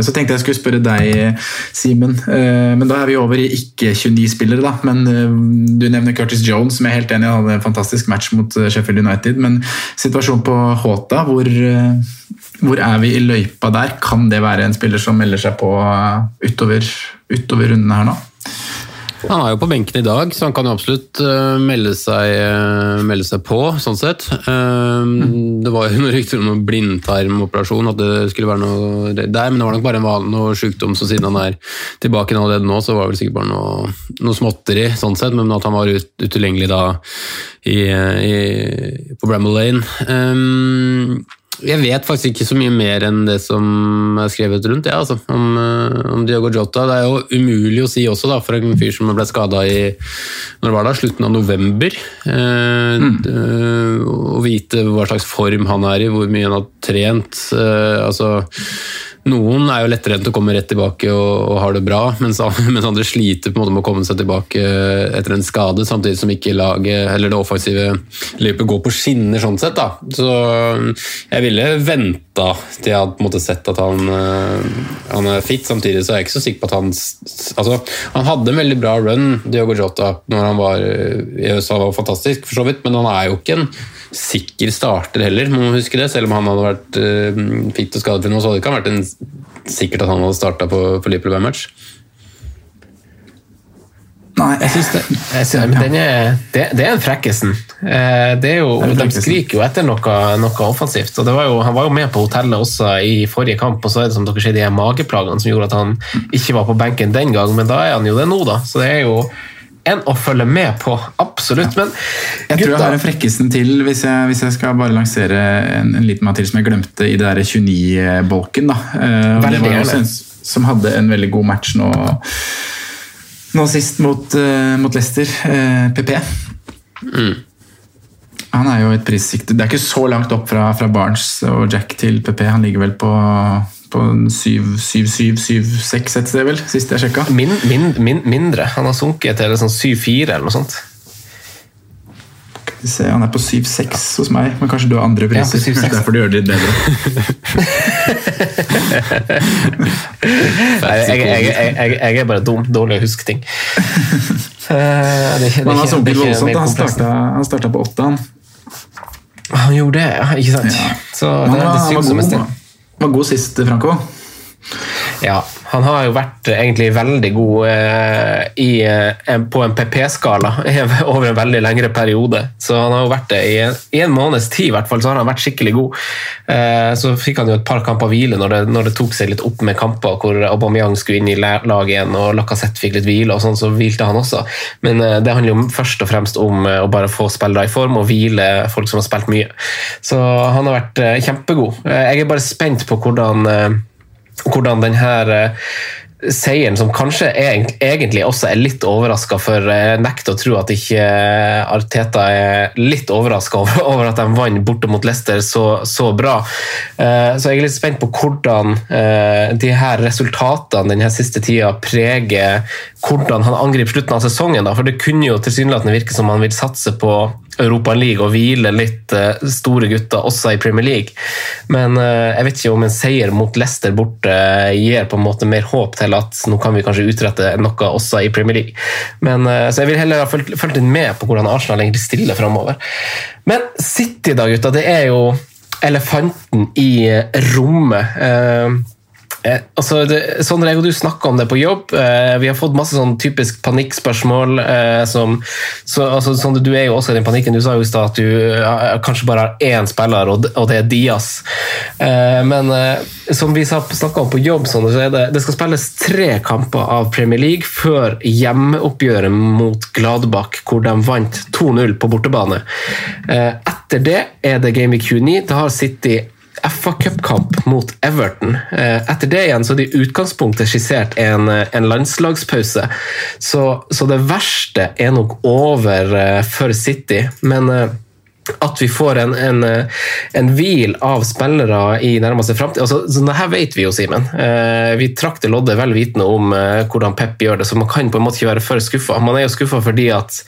Så tenkte jeg skulle spørre deg, Simen, men da er vi over i ikke-29-spillere. da, men Du nevner Curtis Jones, som jeg er helt enig i hadde en fantastisk match mot Sheffield United. Men situasjonen på Håta, hvor hvor er vi i løypa der? Kan det være en spiller som melder seg på utover, utover rundene her nå? Han er jo på benken i dag, så han kan jo absolutt uh, melde, seg, uh, melde, seg, på, sånn sett. Uh, mm. Det var jo noen rykter om noen blindtarmoperasjon, at det skulle være noe der, men det var nok bare en vanlig noe sykdom, så siden han er tilbake allerede nå, så var det vel sikkert bare noe, noe småtteri, sånn sett, men at han var ut, utilgjengelig da i, i, på Bramble Lane. Um, jeg vet faktisk ikke så mye mer enn det som er skrevet rundt ja, altså, om, om, Diogo Jota. Det er jo umulig å si også, da, for en fyr som ble skada i når var det, slutten av november. Eh, mm. Å vite hva slags form han er i, hvor mye han har trent. Eh, altså noen er jo lettere enn å komme rett tilbake og, og har det bra, mens, mens, andre sliter på en måte med å komme seg tilbake etter en skade, samtidig som ikke laget eller det offensive løpet går på skinner. sånn sett da. Så jeg ville venta til jeg hadde på en måte sett at han, eh, han, er fit. Samtidig så er jeg ikke så sikker på at han altså, Han hadde en veldig bra run, Diogo Jota, når han var i USA, var fantastisk, for så vidt, men han er jo ikke en sikker starter heller, må man huske det. Selv om han hadde vært uh, fit og skadefri nå, så hadde det ikke vært en, sikkert at han hadde starta på, på Liverpool match. Nei, jeg synes det. Jeg synes, ja. er, det, det, er en frekkesen. Eh, det er jo, de skriker jo etter noe, noe offensivt. og var jo, Han var jo med på hotellet også i forrige kamp, og så er det som dere sier, de mageplagene som gjorde at han ikke var på benken den gang, men da er han jo det nå, da. Så det er jo en å følge med på. Absolutt. Men jeg tror jeg har en frekkesen til, hvis jeg, hvis jeg skal bare lansere en, en liten mat til som jeg glemte i det der 29-bolken. da. Uh, det var også en som hadde en veldig god match nå, nå sist mot, uh, mot Leicester, uh, PP. Mm. Han er jo et prissikte. Det er ikke så langt opp fra, fra Barnes og Jack til PP. Han ligger vel på, på 7-7-7-6 et sted, vel, sist jeg sjekka. Min, min, min, mindre. Han har sunket til sånn 7-4 eller noe sånt. Se, han er på 7-6 hos meg, men kanskje du har andre priser. Ja, på 7-6. Kanskje derfor du gjør det litt bedre. Nei, jeg, jeg, jeg, jeg, jeg er bare dum. Dårlig å huske ting. Eh, det han har sunket voldsomt. Han starta, han starta på åtte, han. Han gjorde det, ja, ikke sant? Så Men det han er det syv som er stille. Var god sist, Franco. Ja, han har jo vært eh, egentlig veldig god eh, i, eh, en- på en PP-skala over en veldig lengre periode. Så han har jo vært det i en, i en måneds tid, i hvert fall, så har han vært skikkelig god. Eh, så fikk han jo et par kamper hvile når det, når det tok seg litt opp med kamper hvor Aubameyang skulle inn i la- laget igjen og Lacassette fikk litt hvile, og sånn, så hvilte han også. Men eh, det handler jo først og fremst om eh, å bare få spillere i form og hvile folk som har spilt mye. Så han har vært kjempegod. Jeg er bare spent på hvordan hvordan denne seieren, som kanskje egentlig også er litt overraska, for jeg nekter å tro at ikke Arteta er litt overraska over, over at de vant borte mot Leicester så, så bra. Eh, Så jeg er litt spent på hvordan eh, de her resultatene denne siste tida preger hvordan han angriper slutten av sesongen. For det kunne jo tilsynelatende virke som han vil satse på Europa League og hvile litt eh, store gutter også i Premier League. Men eh, jeg vet ikke om en seier mot Leicester borte eh, gir på en måte mer håp til at nå kan vi kanskje utrette noe også i Premier League. Men, så jeg vil heller ha fulgt, litt med på hvordan Arsenal egentlig stiller framover. Men City da, gutta, det er jo elefanten i rommet. Eh, Eh, altså, Sondre, jeg og du snakka om det på jobb. Eh, vi har fått masse sånn typisk panikkspørsmål. Eh, som, så, altså, Sondre, du er jo også i den panikken. Du sa jo i stad at du ja, kanskje bare har én spiller, og, og det er Diaz. Eh, men eh, som vi snakka om på jobb, Sondre, så er det, det skal spilles tre kamper av Premier League før hjemmeoppgjøret mot Gladbach, hvor de vant 2-0 på bortebane. Eh, etter det er det Game Week 29. Da har City FA Cup-kamp mot Everton. Eh, Etter det igjen så er det i utgangspunktet skissert en, eh, en landslagspause. Så, så det verste er nok over eh, for City. Men at vi får en, en, en hvil av spillere i nærmeste framtid altså, sånn Det her vet vi jo, Simen. Vi trakk til loddet vel vitende om hvordan Pep gjør det, så man kan på en måte ikke være for skuffa. Man er jo skuffa fordi at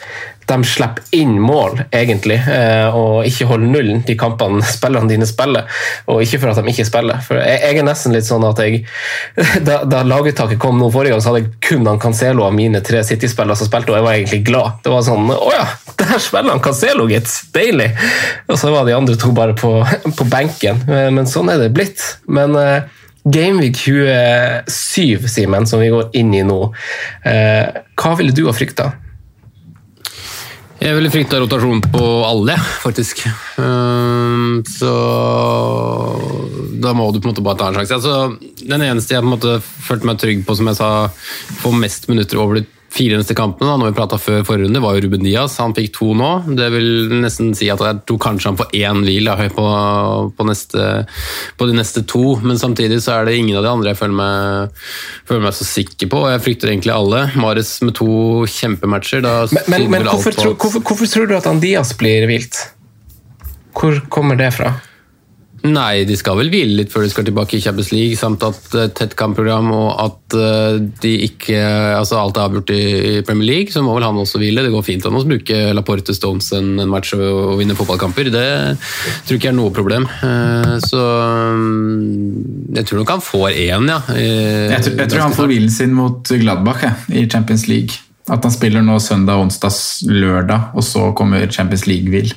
de slipper inn mål, egentlig, eh, og ikke holder nullen de kampene spillerne dine spiller. Og ikke for at de ikke spiller. For jeg, er nesten litt sånn at jeg Da, da laguttaket kom nå forrige gang, så hadde jeg kun han Cancelo av mine tre City-spillere som spilte, og jeg var egentlig glad. Det var sånn Å ja, der spiller han Cancelo, gitt! Deilig! Og så var de andre to bare på, på benken. Men, men sånn er det blitt. Men eh, Gameweek 27, Simen, som vi går inn i nå, eh, hva ville du ha frykta? Jeg ville frykta rotasjon på alle, faktisk. Ehm, så da må du på en måte bare ta en sjanse. Altså, den eneste jeg på en måte følte meg trygg på, som jeg sa, få mest minutter over de fire neste kampene, da, når vi prata før forrige runde, var jo Ruben Diaz. Han fikk to nå. Det vil nesten si at jeg tror kanskje han får én hvil da, på, på, neste, på de neste to, men samtidig så er det ingen av de andre jeg føler meg, føler meg så sikker på. og Jeg frykter egentlig alle. Mares med to kjempematcher. Da Men, men, men hvorfor, på tror, hvorfor, hvorfor tror du at Andias blir vilt? Hvor kommer det fra? Nei, de skal vel hvile litt før de skal tilbake i Champions League, samt at uh, tett kampprogram og at eh, de ikke Altså alt er avgjort i, i Premier League, så må vel han også hvile. Det går fint an å bruke Laporte Stones en, en match og, og vinne fotballkamper. Det tror ikke er noe problem. Eh, så um, jeg tror nok han får én, ja. i- Jeg, tror- jeg tror han får hvilen sin mot Gladbach ja, i Champions League. At han spiller nå søndag, onsdag, lørdag, og så kommer Champions League-hvil.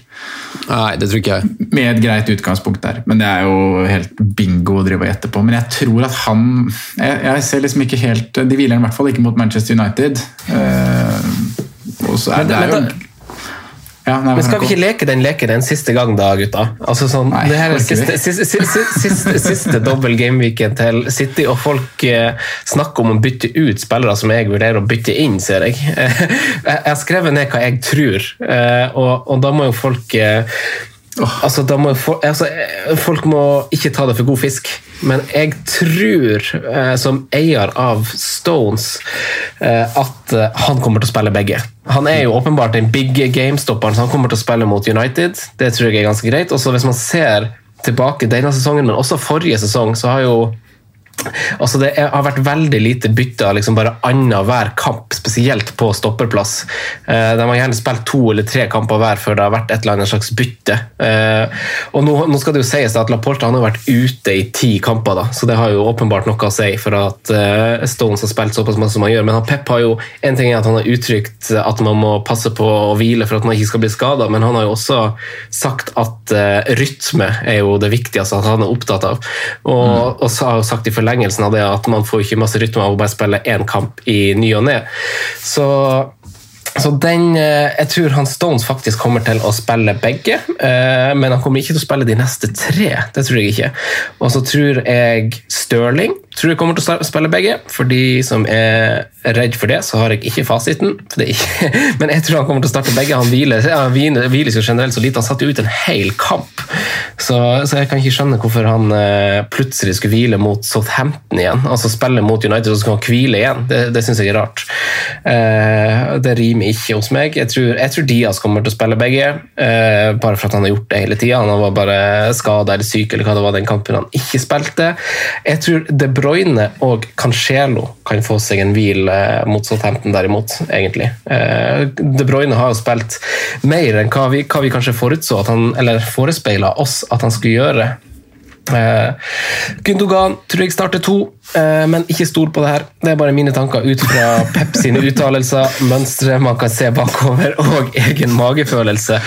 Nei, det tror ikke jeg. Med et greit utgangspunkt der. Men det er jo helt bingo å drive og gjette på. Men jeg tror at han Jeg, jeg ser liksom ikke helt De hviler i hvert fall ikke mot Manchester United. Uh, og så er det, det er jo ja, nei, Men skal vi ikke leke den leken en siste gang, da, gutta? Altså sånn, Nei, det her er siste, siste, siste, siste, siste dobbel gameweeken til City, og folk eh, snakker om å bytte ut spillere som jeg vurderer å bytte inn, ser jeg. jeg har skrevet ned hva jeg tror, eh, og, og da må jo folk eh, Altså, da må, altså, folk må ikke ta det for god fisk, men jeg tror, eh, som eier av Stones, eh, at eh, han kommer til å spille begge. Han er jo åpenbart en big game-stopper, så han kommer til å spille mot United. Det tror jeg er ganske greit. Og så hvis man ser tilbake denne sesongen, men også forrige sesong, så har jo Altså Det har vært veldig lite bytte liksom bare annenhver kamp, spesielt på stopperplass. Eh, de har gjerne spilt to eller tre kamper hver før det har vært et eller annet slags bytte. Eh, og nå, nå, skal det jo sies at Laporta han har vært ute i ti kamper, da, så det har jo åpenbart noe å si for at eh, Stones har spilt såpass masse som han gjør. Men han, Pep har jo en ting er at han har uttrykt at man må passe på å hvile for at man ikke skal bli skada, men han har jo også sagt at rytme er jo det viktigste at han er opptatt av. Og, mm. og så har jo sagt i forlengelsen av det at man får ikke masse rytme av å bare spille én kamp i ny og ne. Så så den, eh, Jeg tror han Stones faktisk kommer til å spille begge, eh, men han kommer ikke til å spille de neste tre. Det tror jeg ikke. Og så tror jeg Stirling tror jeg kommer til å spille begge. For de som er redd for det, så har jeg ikke fasiten. Ikke, men jeg tror han kommer til å starte begge. Han hviler, han hviler jo generelt så lite. Han satte ut en hel kamp. Så, så, jeg kan ikke skjønne hvorfor han eh, plutselig skulle hvile mot Southampton igjen. Altså spille mot United så skal han hvile igjen. Det, det syns jeg er rart. Det rimer ikke hos meg. Jeg tror, jeg tror Diaz kommer til å spille begge, bare for at han har gjort det hele tida. Han var bare skada eller syk eller hva det var den kampen han ikke spilte. Jeg tror det er bra Bruyne og Cancelo kan få seg en hvil eh, mot Southampton, derimot, egentlig. Eh, De Bruyne har jo spilt mer enn hva vi, hva vi kanskje forutså, han, eller forespeila oss at han skulle gjøre. Gundogan Gündogan tror jeg starter to. Eh, men ikke stol på det her. Det er bare mine tanker ut fra Pep sine uttalelser, mønstre man kan se bakover, og egen magefølelse.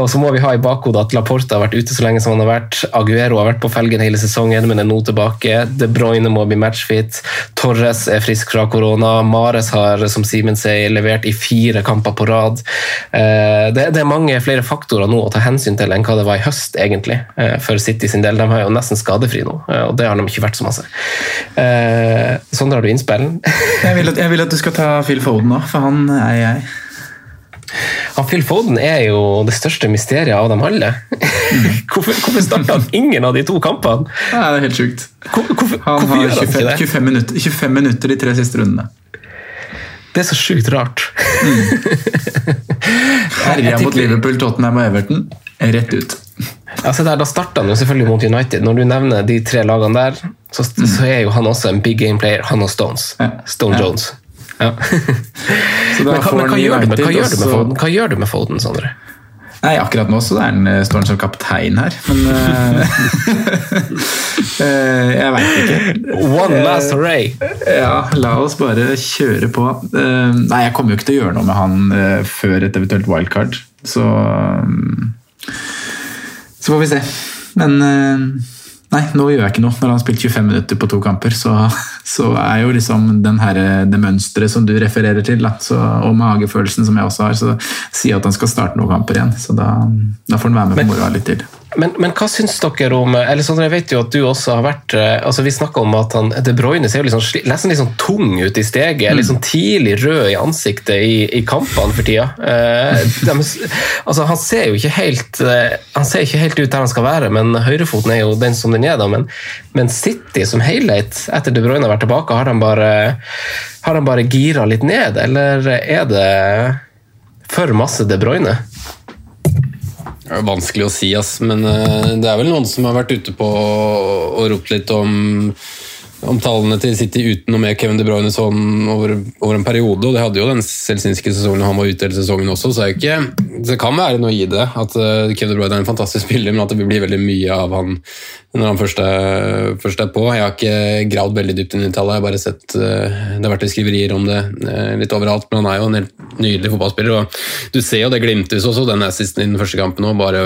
Og så må vi ha i bakhodet at Laporta har vært ute så lenge som han har vært. Aguero har vært på felgen hele sesongen, men er nå tilbake. De Bruyne må bli matchfit. Torres er frisk fra korona. Mares har, som Simen sier, levert i fire kamper på rad. Eh, det er mange flere faktorer nå å ta hensyn til enn hva det var i høst, egentlig, eh, for City sin del. De har jo nesten skadefri nå, og det har de ikke vært så masse. Eh, sånn drar du innspill. jeg, vil at, jeg vil at du skal ta Phil Foden òg, for han er jeg. Ja, Phil Foden er jo det største mysteriet av dem alle. hvorfor hvorfor starta han ingen av de to kampene? Nei, det er helt sjukt. Hvorfor, han har 25, 25, minutter, 25 minutter de tre siste rundene. Det er så sjukt rart. mm. Herja mot Liverpool, Tottenham og Everton. Rett ut. Altså der, da starta han jo selvfølgelig mot United. Når du nevner de tre lagene der, så, så er jo han også en big game player. Han og Stones. Stone ja. Jones. Ja. men, hva, men hva, gjør med, hva, gjør Foden? hva, gjør du med Foden, Sondre? Nei, Akkurat nå så er han, eh, står han som kaptein her, men uh, Jeg veit ikke. One last hooray! Ja, la oss bare kjøre på. Nei, jeg kommer jo ikke til å gjøre noe med han før et eventuelt wildcard, så um, så får vi se. Men eh, nei, nå gjør jeg ikke noe. Når han har spilt 25 minutter på to kamper, så, så er jo liksom den her, det mønsteret som du refererer til, da, så, og magefølelsen som jeg også har, så sier at han skal starte noen kamper igjen. Så da, da får han være med på moroa litt til. Men, men, hva syns dere om eller sånn, Jeg vet jo at du også har vært eh, altså Vi snakka om at han, De Bruyne ser jo liksom, nesten litt sånn tung ut i steget. Mm. Litt sånn tidlig rød i ansiktet i, i kampene for tida. Eh, de, altså, han ser jo ikke helt eh, Han ser ikke helt ut der han skal være, men høyrefoten er jo den som den er. da, Men, men City som helhet, etter De Bruyne har vært tilbake, har de bare, har de bare gira litt ned, eller er det for masse De Bruyne? Det er vanskelig å si, ass. Men uh, det er vel noen som har vært ute på og ropt litt om, om tallene til City uten noe mer Kevin De Bruyne sånn over, over, en periode. og Det hadde jo den selsinske sesongen han var ute hele sesongen også, så ikke, det kan være noe i det. At uh, Kevin De Bruyne er en fantastisk spiller, men at det vil bli veldig mye av han når han først er, først er på. Jeg har ikke gravd veldig dypt inn i tallet, jeg har bare sett uh, det har vært skriverier om det litt overalt. Men han er jo en helt nydelig fotballspiller. og Du ser jo det glimtes også, den assisten i den første kampen òg, bare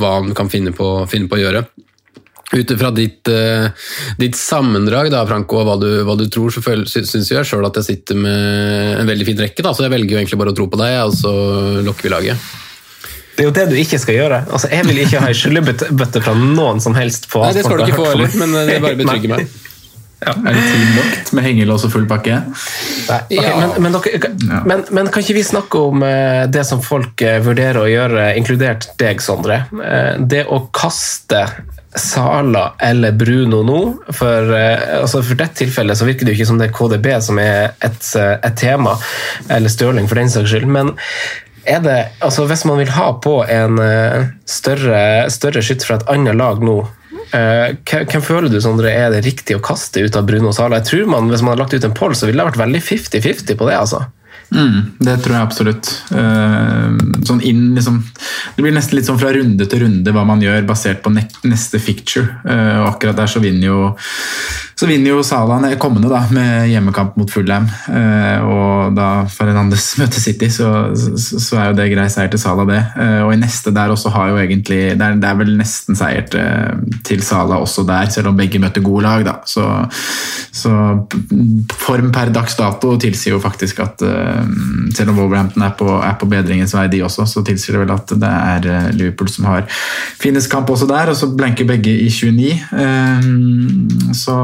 hva han kan finne på, finne på å gjøre. Ut ifra ditt, uh, ditt, sammendrag, da, Franco, og hva du, hva du tror, så syns jeg sjøl at jeg sitter med en veldig fin rekke. Da, så jeg velger jo egentlig bare å tro på deg, og så lokker vi laget. Det er jo det du ikke skal gjøre. Altså, jeg vil ikke ha ei skyllebøtte fra noen som helst. på Nei, Det skal du ikke få heller, men det bare betrygger meg. Er det lukt med hengelås og full pakke? Nei, ok, men, men, dere, men, men kan ikke vi snakke om eh, det som folk eh, vurderer å gjøre, inkludert deg, Sondre? Eh, Det å kaste Sala eller Bruno nå, for, eh, altså for dette tilfellet så virker det jo ikke som det er KDB som er et, eh, et tema, eller Stirling for den saks skyld, men er det, altså hvis man vil ha på en eh, større, større skytt fra et annet lag nå, hvem føler du Sondre, er det riktig å kaste ut av Bruno Sala? Jeg tror man, Hvis man hadde lagt ut en poll, så ville det vært veldig 50-50 på det. altså. Mm, det tror jeg absolutt. Eh, sånn inn, liksom, det blir nesten litt sånn fra runde til runde hva man gjør, basert på ne neste picture. Eh, og akkurat der så vinner jo så vinner jo Salah kommende da, med hjemmekamp mot Fulham. Eh, og da Fernandes møter City, så, så, er jo det grei seier til Salah, det. Eh, og i neste der også har jo egentlig Det er, det er vel nesten seier til, Salah også der, selv om begge møter gode lag, da. Så, så form per dags dato tilsier jo faktisk at eh, selv om Wolverhampton er på, er på bedringens vei, de også, så tilsier det vel at det er Liverpool som har finest kamp også der, og så blenker begge i 29. Eh, så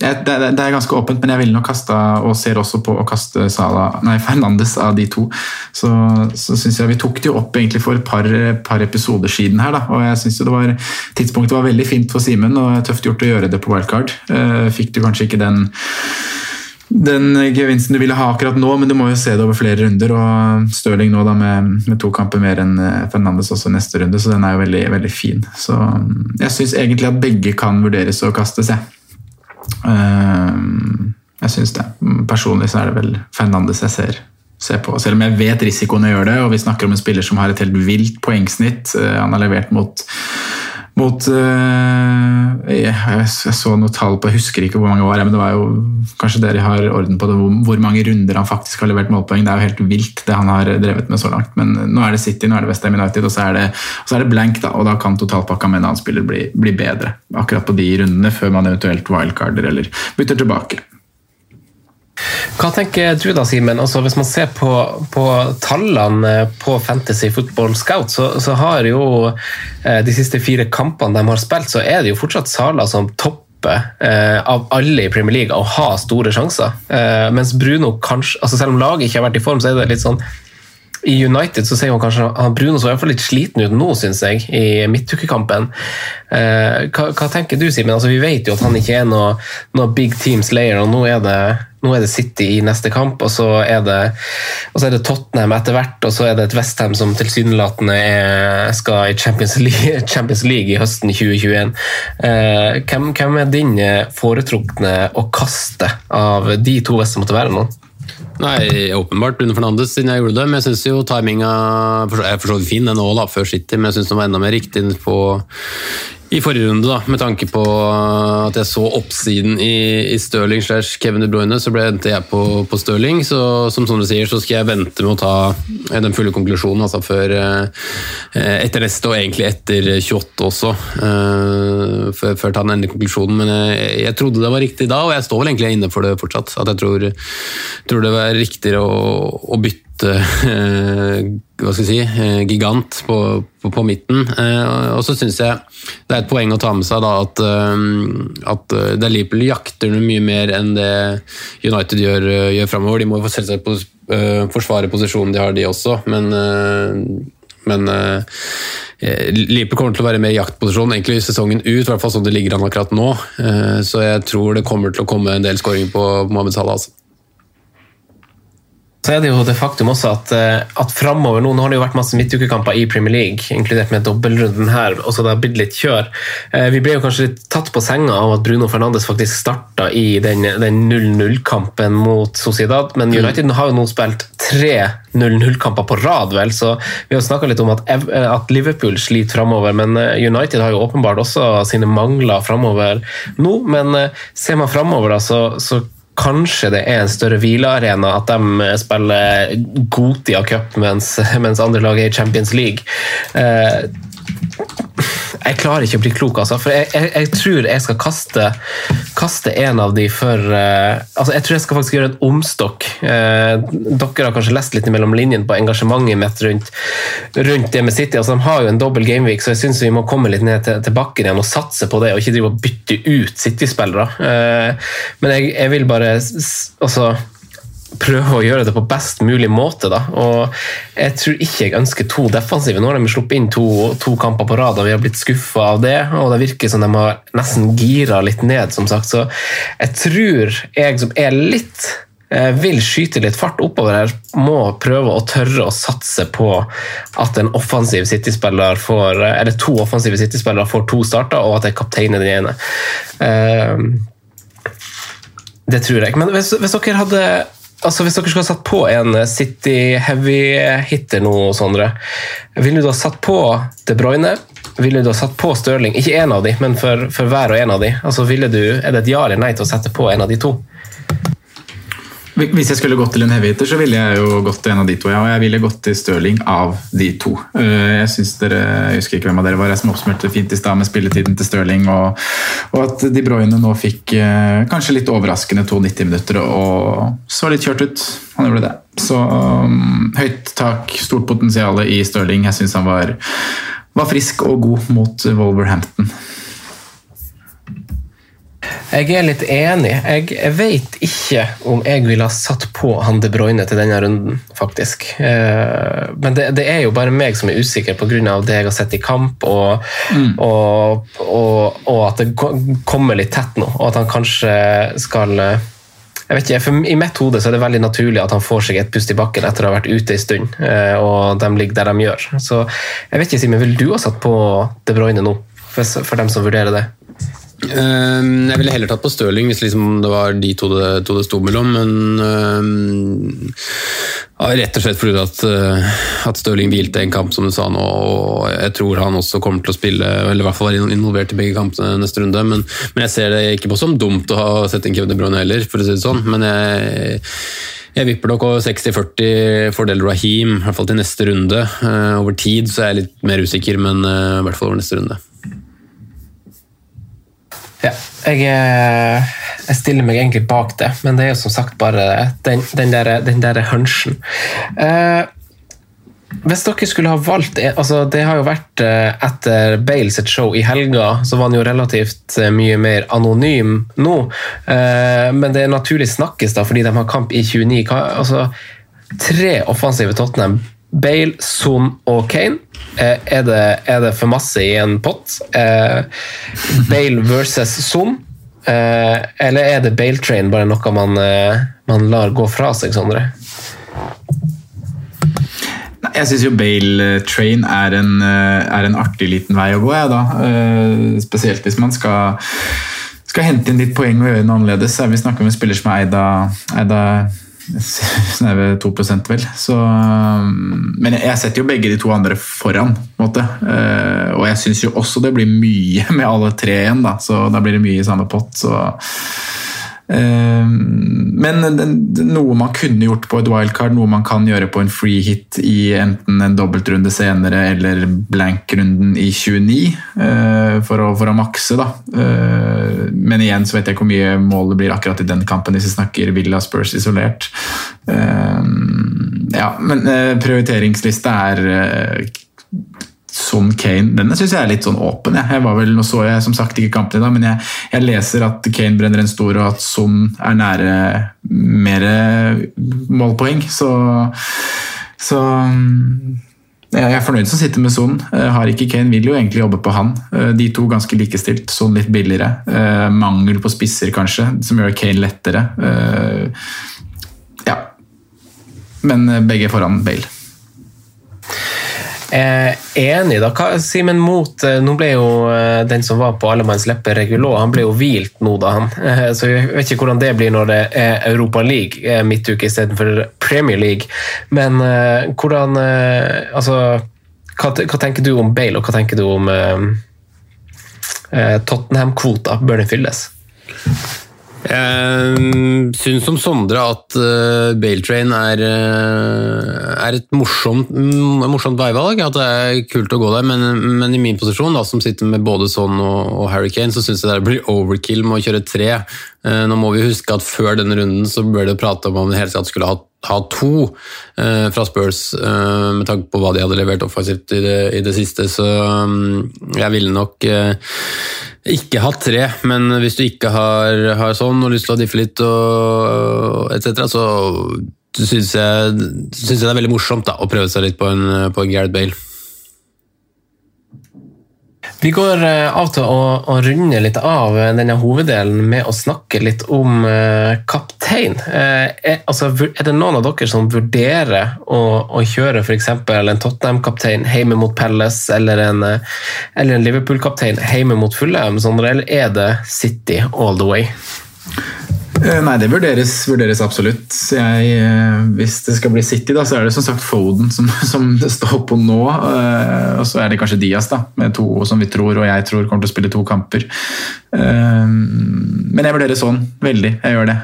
ja, det, det er ganske åpent, men jeg ville nok kasta, og ser også på å kaste Sala, nei, Fernandes av de to. Så, så syns jeg vi tok det jo opp egentlig for et par, par episoder siden her, da. Og jeg syns det tidspunktet var veldig fint for Simen, og tøft gjort å gjøre det på wildcard. Eh, fikk du kanskje ikke den den gevinsten du ville ha akkurat nå, men du må jo se det over flere runder. og Stirling nå da med, med to kamper mer enn eh, Fernandes også neste runde, så den er jo veldig, veldig fin. Så jeg syns egentlig at begge kan vurderes å kastes, jeg. Ehm, jeg syns det. Personlig så er det vel Fernandes jeg ser, ser på. Selv om jeg vet risikoen å gjøre det, og vi snakker om en spiller som har et helt vilt poengsnitt. Eh, Han har levert mot mot øh, jeg, så noe tall på, jeg husker ikke hvor mange år, men det var jo kanskje dere har orden på det, hvor, mange runder han faktisk har levert målpoeng. Det er jo helt vilt det han har drevet med så langt. Men nå er det City, nå er det Westham United, og så er det, så er det blank, da, og da kan totalpakka med en annen spiller bli, bli bedre. Akkurat på de rundene, før man eventuelt wildcarder eller bytter tilbake. Hva tenker du da, Simen? Altså, hvis man ser på, på tallene på Fantasy Football Scout, så, så har jo eh, de siste fire kampene de har spilt, så er det jo fortsatt Sala som topper eh, av alle i Premier League å ha store sjanser. Eh, mens Bruno kanskje, altså selv om laget ikke har vært i form, så er det litt sånn i United så ser man kanskje han Bruno så i hvert fall litt sliten ut nå, syns jeg, i midtukekampen. Hva, hva tenker du, Simen? Altså, vi vet jo at han ikke er noe, noe big team slayer, og nå er, det, nå er det City i neste kamp, og så er det, så er det Tottenham etter hvert, og så er det et Westham som tilsynelatende skal i Champions League, Champions League i høsten 2021. Eh, hvem, hvem er din foretrukne å kaste av de to hvis det måtte være noen? Nei, åpenbart Bruno Fernandes siden jeg gjorde det, men jeg syns jo timinga er for fin, den òg, før City, men jeg syns den var enda mer riktig på i forrige runde, da, med tanke på at jeg så oppsiden i, i Stirling slash Kevin De Bruyne, så ble endte jeg på, på Stirling. Så som Sondre sier, så skal jeg vente med å ta den fulle konklusjonen altså før eh, etter neste, og egentlig etter 28 også. Eh, før, før jeg tar den endelige konklusjonen. Men jeg, jeg, trodde det var riktig da, og jeg står vel egentlig inne for det fortsatt. At jeg tror, tror det var riktigere å, å bytte hva skal jeg si, gigant på, på, på midten. Og så syns jeg det er et poeng å ta med seg da, at, at Liverpool jakter noe mye mer enn det United gjør, gjør framover. De må selvsagt forsvare posisjonen de har, de også, men men Liverpool kommer til å være mer i jaktposisjon egentlig sesongen ut, i hvert fall sånn det ligger an akkurat nå. Så jeg tror det kommer til å komme en del skåringer på Mohammed Salah. Altså. Så er det jo det faktum også at, at framover nå, nå har det jo vært masse midtukekamper i Premier League, inkludert med dobbeltrunden her, og så det har blitt litt kjør. Vi ble jo kanskje litt tatt på senga av at Bruno Fernandes faktisk starta i den, den 0-0-kampen mot Sociedad, men United har jo nå spilt tre 0-0-kamper på rad, vel, så vi har snakka litt om at, at, Liverpool sliter framover, men United har jo åpenbart også sine mangler framover nå, men ser man framover, da, så, så kanskje det er en større hvilearena at de spiller Gotia Cup mens, mens andre lag er i Champions League. Eh, jeg klarer ikke å bli klok, altså. For jeg, jeg, jeg tror jeg skal kaste, kaste en av de for uh, altså Jeg tror jeg skal faktisk gjøre en omstokk. Uh, dere har kanskje lest litt mellom linjene på engasjementet mitt rundt, rundt, det med City. altså De har jo en dobbel gameweek, så jeg syns vi må komme litt ned til, til, bakken igjen og satse på det, og ikke drive og bytte ut City-spillere. Uh, men jeg, jeg, vil bare altså prøve å gjøre det på best mulig måte. Da. Og jeg tror ikke jeg ønsker to defensive. Nå har de sluppet inn to, to kamper på rad, og vi har blitt skuffa av det. Og det virker som de har nesten gira litt ned, som sagt. Så jeg tror jeg som er litt eh, vil skyte litt fart oppover her, må prøve å tørre å satse på at en offensiv City-spiller får eller to offensive City-spillere får to starter, og at jeg kapteiner den ene. Uh, det tror jeg. Men hvis, hvis dere hadde altså Hvis dere skulle ha satt på en City heavy-hitter nå, Sondre, ville du ha satt på De Bruyne? Ville du ha satt på Stirling? Ikke én av de, men for, for, hver og en av de. Altså, du, Er det et ja eller nei til å sette på en av de to? Hvis jeg skulle gått til en heavyhitter, så ville jeg jo gått til en av de to. Ja, og jeg ville gått til Stirling av de to. Eh, jeg synes dere, jeg husker ikke hvem av dere var jeg som oppsummerte fint i stad med spilletiden til Stirling, og, og, at De Bruyne nå fikk eh, kanskje litt overraskende to 90 minutter og så litt kjørt ut. Han gjorde det. Så um, høyt tak, stort potensial i Stirling. Jeg syns han var, var frisk og god mot Wolverhampton. Jeg er litt enig. Jeg, jeg vet ikke om jeg ville ha satt på han De Bruyne til denne runden, faktisk. Eh, men det, det, er jo bare meg som er usikker pga. det jeg har sett i kamp, og, mm. og, og, og, at det kommer litt tett nå, og at han kanskje skal jeg vet ikke, for I mitt hode så er det veldig naturlig at han får seg et pust i bakken etter å ha vært ute en stund, eh, og de ligger der de gjør. Så jeg vet ikke, Simen, vil du ha satt på De Bruyne nå, for, for dem som vurderer det? Ehm, jeg ville heller tatt på Stirling hvis liksom det var de to det, to det sto mellom, men um, rett og slett fordi at, uh, at Stirling hvilte en kamp, som du sa nå, og jeg tror han også kommer til å spille, eller i hvert fall være involvert i begge kampene neste runde. Men, men, jeg ser det ikke på som dumt å ha sett inn Kevin De Bruyne heller, for å si det sånn. Men jeg jeg vipper nok 60-40 fordel Raheem, i hvert fall til neste runde. Uh, over tid så er jeg litt mer usikker, men uh, i hvert fall over neste runde. Ja, jeg, eh, jeg, stiller meg egentlig bak det, men det er jo som sagt bare den, den der, den der hunchen. Eh, hvis dere skulle ha valgt altså Det har jo vært eh, etter Bale sitt show i helga, så var han jo relativt eh, mye mer anonym nå. Eh, men det er naturlig snakkes, da, fordi de har kamp i 29. Altså, tre offensive Tottenham Bale, Son og Kane. Eh, er, det, er, det, for masse i en pott? Eh, Bale versus Son? Eh, eller er det Bale Train bare noe man, man lar gå fra seg, Sondre? Jeg syns jo Bale Train er en, er en, artig liten vei å gå, jeg, da. Spesielt hvis man skal, skal hente inn litt poeng og gjøre noe annerledes. Vi snakker om en spiller som er eid av Snaue 2% vel. Så, um, men jeg setter jo begge de to andre foran. måte. Eh, og jeg syns jo også det blir mye med alle tre igjen, da. så da blir det mye i samme pott. så men noe man kunne gjort på et wildcard, noe man kan gjøre på en free hit i enten en dobbeltrunde senere eller blank-runden i 29, eh, for å, for å makse, da. Eh, men igjen så vet jeg ikke hvor mye målet blir akkurat i den kampen, hvis vi snakker Villa Spurs isolert. Ehm, ja, men prioriteringsliste prioriteringslista er Son Kane Denne syns jeg er litt sånn åpen. Jeg. jeg var vel, Nå så jeg som sagt ikke kampen i dag, men jeg, jeg, leser at Kane brenner en stor, og at Son er nære mer målpoeng. Så, så jeg er fornøyd som sitter med Son. Eh, har ikke Kane, vil jo egentlig jobbe på han. Eh, de to ganske likestilt. Son litt billigere. Eh, mangel på spisser, kanskje, som gjør Kane lettere. Ja. Men begge foran Bale. Eh, enig, da. Simen Mot eh, Nå ble jo eh, den som var på Allemanns leppe, Regulå, han ble jo hvilt nå, da, han. Eh, så jeg vet ikke hvordan det blir når det er Europa League eh, midtuke istedenfor Premier League. Men hvordan Altså, hva, hva, tenker du om Bale, og hva tenker du om Tottenham-kvota? Bør den fylles? Jeg syns som Sondre at uh, Train er, uh, er et morsomt, mm, morsomt, veivalg. At det er kult å gå der, men, men i min posisjon, da, som sitter med både Son og, og Kane, så syns jeg det blir overkill med å kjøre tre. Nå må vi huske at før denne runden så bør det prate om om det hele tatt skulle ha, ha to fra Spurs, med tanke på hva de hadde levert offensivt i det, i det siste. Så um, jeg ville nok ikke hatt tre, men hvis du ikke har, har sånn og lyst til å diffe litt og etc., så syns jeg, synes jeg det er veldig morsomt da, å prøve seg litt på en, på en Gareth Bale. Vi går eh, av til å, å, runde litt av denne hoveddelen med å snakke litt om uh, kaptein. Uh, er, altså, er, det noen av dere som vurderer å, å kjøre f.eks. en Tottenham-kaptein hjemme mot Pelles, eller en, eller en Liverpool-kaptein hjemme mot Fulham, eller er det City all the way? Eh, nei, det vurderes, vurderes absolutt. Jeg, eh, hvis det skal bli City, da, så er det som sagt Foden som, som det står på nå. Eh, og så er det kanskje Diaz, da, med to som vi tror og jeg tror kommer til å spille to kamper. Men jeg vurderer sånn, veldig. Jeg gjør det.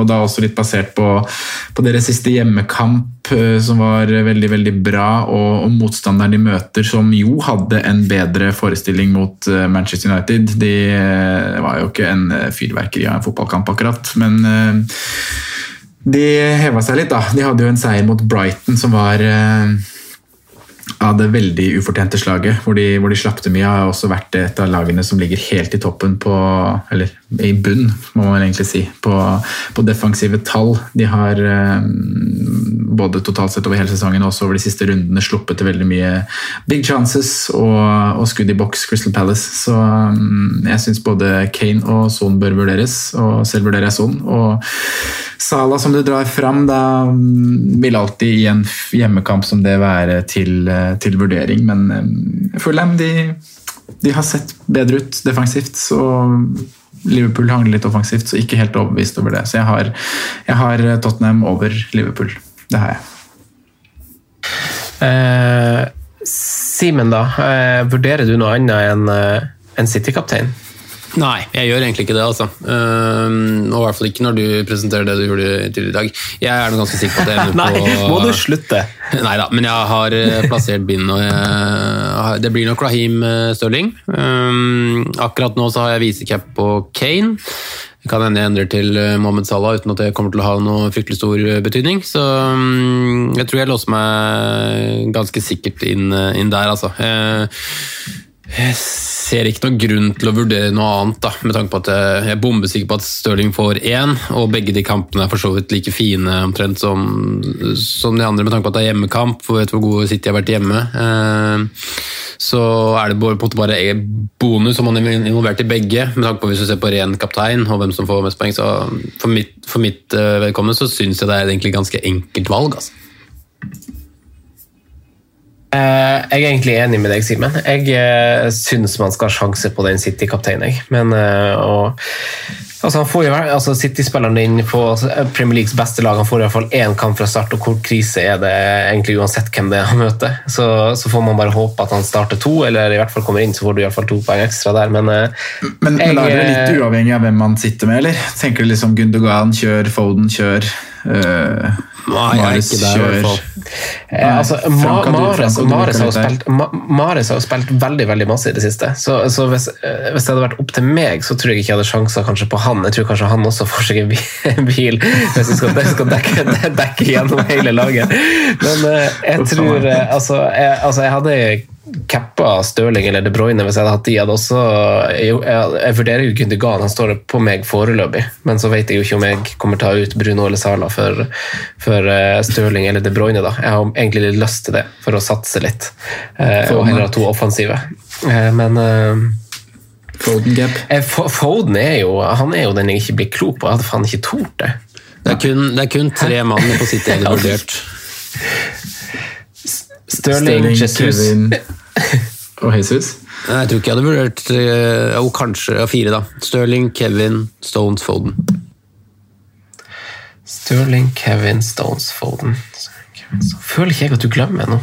Og da også litt basert på, på deres siste hjemmekamp, som var veldig, veldig bra, og, og motstanderen de møter, som jo hadde en bedre forestilling mot Manchester United. De var jo ikke en fyrverkeri av en fotballkamp, akkurat men eh, de heva seg litt, da. De hadde jo en seier mot Brighton som var eh, av det veldig ufortjente slaget, hvor de, hvor de slapp til mye. Har også vært et av lagene som ligger helt i toppen på Eller i bunn, må man egentlig si, på, på defensive tall. De har eh, både totalt sett over hele sesongen og også over de siste rundene sluppet til veldig mye big chances og, og skudd i boks, Crystal Palace. Så um, jeg syns både Kane og Son bør vurderes, og selv vurderer jeg Son. Og Sala som du drar fram, da um, vil alltid i en hjemmekamp som det være til, uh, til vurdering, men um, Fulham de, de har sett bedre ut defensivt. så Liverpool hang litt offensivt, så ikke helt overbevist over det. Så jeg har, jeg har Tottenham over Liverpool. Det har jeg. Eh, Simen, da. Eh, vurderer du noe annet enn eh, en City-kaptein? Nei, jeg gjør egentlig ikke det. altså. Uh, og i hvert fall ikke når du presenterer det du gjorde tidligere i dag. Jeg er ganske sikker på at jeg er Nei, på må du slutte? Nei da, men jeg har eh, plassert bind, og jeg, det blir nok Raheem eh, Stirling. Um, akkurat nå så har jeg visecap på Kane. Det kan hende jeg endrer til eh, Mohammed Salah uten at det kommer til å ha noe fryktelig stor betydning. Så mm, jeg tror jeg låser meg ganske sikkert inn, inn der, altså. Uh, jeg ser ikke noen grunn til å vurdere noe annet, da, med tanke på at jeg er bombesikker på at Stirling får én, og begge de kampene er for så vidt like fine omtrent som, som de andre, med tanke på at det er hjemmekamp, for vet hvor gode City har vært hjemme. Så er det på en måte bare bonus om man er involvert i begge, med tanke på hvis du ser på ren kaptein og hvem som får mest poeng. Så for mitt, for mitt vedkommende så syns jeg det er egentlig ganske enkelt valg. altså. Eh, jeg er egentlig enig med deg, Simen. Jeg uh, syns man skal ha sjanse på den City-kapteinen. Men uh, og, altså, altså City-spilleren din på altså, Premier Leagues beste lag han får i hvert fall én kamp fra start, og hvor krise er det egentlig uansett hvem det er han møter? Så, så, får man bare håpe at han starter to, eller i hvert fall kommer inn, så får du i hvert fall to poeng ekstra der. Men, men, men jeg, da er det litt uavhengig av hvem man sitter med, eller? Tenker du liksom Gundogan, kjør, Foden, kjør? Uh, Nei, jeg er ikke der, i hvert fall. Eh, altså, Mares, Mares, har spilt, Mares har spilt veldig veldig masse i det siste. Så, så hvis, eh, hvis, det hadde vært opp til meg, så tror jeg ikke jeg hadde sjanser kanskje på han. Jeg tror kanskje han også får seg en bil hvis han skal, skal dekke, dekke, gjennom hele laget. Men eh, jeg tror eh, altså jeg, altså, jeg hadde cappa Stirling eller De Bruyne hvis jeg hadde hatt de. Hadde også, jeg, jeg, jeg vurderer jo Gundergan, han står på meg foreløpig. Men så vet jeg jo ikke om jeg kommer til å ta ut Bruno eller Sala for, for uh, Stirling eller De Bruyne. da. Jeg har egentlig litt lyst til det, for å satse litt. Uh, og heller ha to offensive. Uh, men Foden gap. Foden er jo, han er jo den jeg ikke blir klok på. Jeg hadde faen ikke tort det. Det er kun, det er kun tre mann på sitt eget vurdert. Stirling, Jesus. Kevin og Jesus? Jeg tror ikke jeg hadde vurdert eh, Jo, kanskje ja, fire, da. Stirling, Kevin, Stones, Foden. Stirling, Kevin, Stones, Foden. Så føler ikke jeg at du glemmer noe.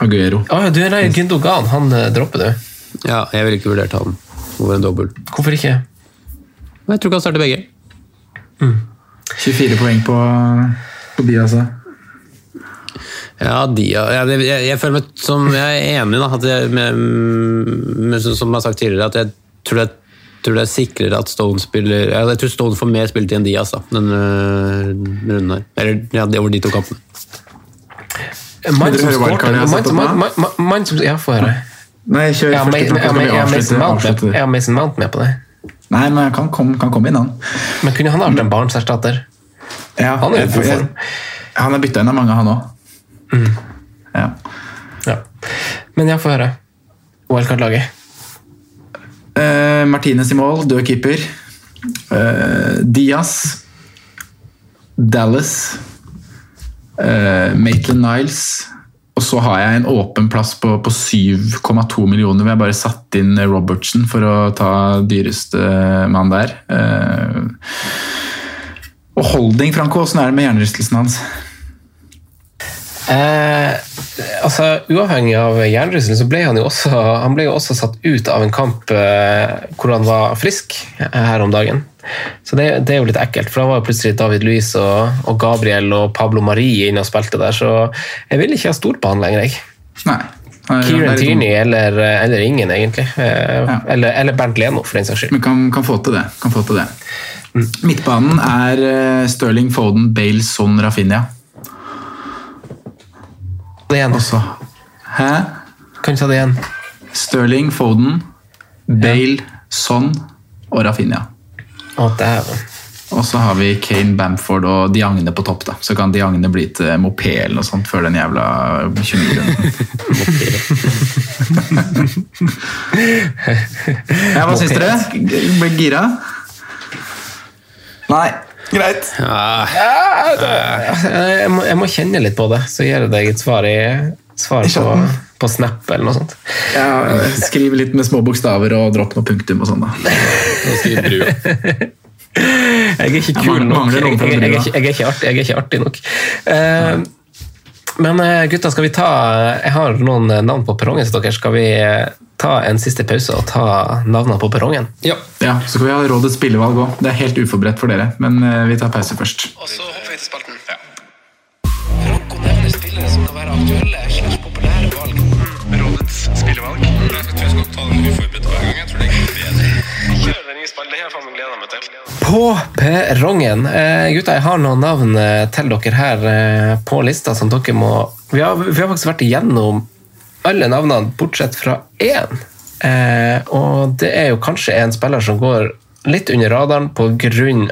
Aguero. Ah, du er Gündogan, han uh, dropper du. Ja, jeg ville ikke vurdert han over en dobbel. Hvorfor ikke? Jeg tror ikke han starter begge. 24 poeng på, på de, da. Ja, de, ja, jeg, jeg, jeg føler meg som jeg er enig da, at jeg, med, med, som jeg har sagt tidligere, at jeg tror det, tror det er sikrere at Stone spiller ja, Jeg tror Stone får mer spilletid enn Diaz da, denne runden her. Eller ja, det over de to kampene. Mann som jeg skårte Ja, få høre. Nei, kjør Jeg har første kamp, jeg har Mason Mount med- jeg på det. Nei, men han kan kan komme inn, han. Men kunne han ha vært en barnserstatter? Ja, Han er i god form. Han er bytta inn av mange, han òg. Ja. Ja. Men ja, få høre. Wildcard-laget. Eh, Martinez i mål, død keeper. Eh, Diaz. Dallas. Uh, Maitland Niles. Og så har jeg en åpen plass på, på 7,2 millioner hvor jeg bare satt inn Robertsen for å ta dyreste mann der. Eh, og Holding, Franco, åssen er det med hjernerystelsen hans? Eh, altså, Uavhengig av hjernerystelsen så ble han jo også, han ble jo også satt ut av en kamp eh, hvor han var frisk eh, her om dagen. Så det, det er jo litt ekkelt, for da var jo plutselig David Luiz og, og Gabriel og Pablo Marie inne og spilte der, så jeg vil ikke ha stolt på han lenger. jeg. Nei. Kieran er Tierney eller, eller ingen, egentlig. Eh, eller, eller Bernt Leno, for den saks skyld. Men kan, kan få til det. Kan få til det. Midtbanen er Stirling, Sterling, Foden, Bale, Son, Rafinha. Det igjen. Også. Hæ? Kan du ta det igjen? Stirling, Foden, Bale, Son og Rafinha. Å, dæven. Og så har vi Kane, Bamford og Diagne på topp. da. Så kan Diagne bli til mopé eller noe sånt før den jævla 29-runden. ja, hva syns dere? Ble gira? Nei. Greit. Jeg må, jeg må kjenne litt på det, så gir jeg deg et svar, i, svar på, på Snap eller noe sånt. Ja, skriv litt med små bokstaver og dropp noe punktum og sånn, da. Jeg er ikke kul nok. Jeg, jeg, jeg, jeg, er ikke- jeg, er ikke artig, jeg er ikke artig nok. Eh, men eh, gutta, skal vi ta Jeg har noen eh, navn på perrongen til dere. Skal vi eh, ta en siste pause og ta navnene på perrongen? Ja. Ja, Så skal vi ha rådets spillevalg òg. Det er helt uforberedt for dere, men vi tar pause først. Og så hopper vi til spalten. På perrongen. Eh, gutta, jeg har noen navn eh, til dere her eh, på lista som dere må Vi har, vi har faktisk vært igjennom alle navnene bortsett fra én. Eh, og det er jo kanskje en spiller som går litt under radaren pga.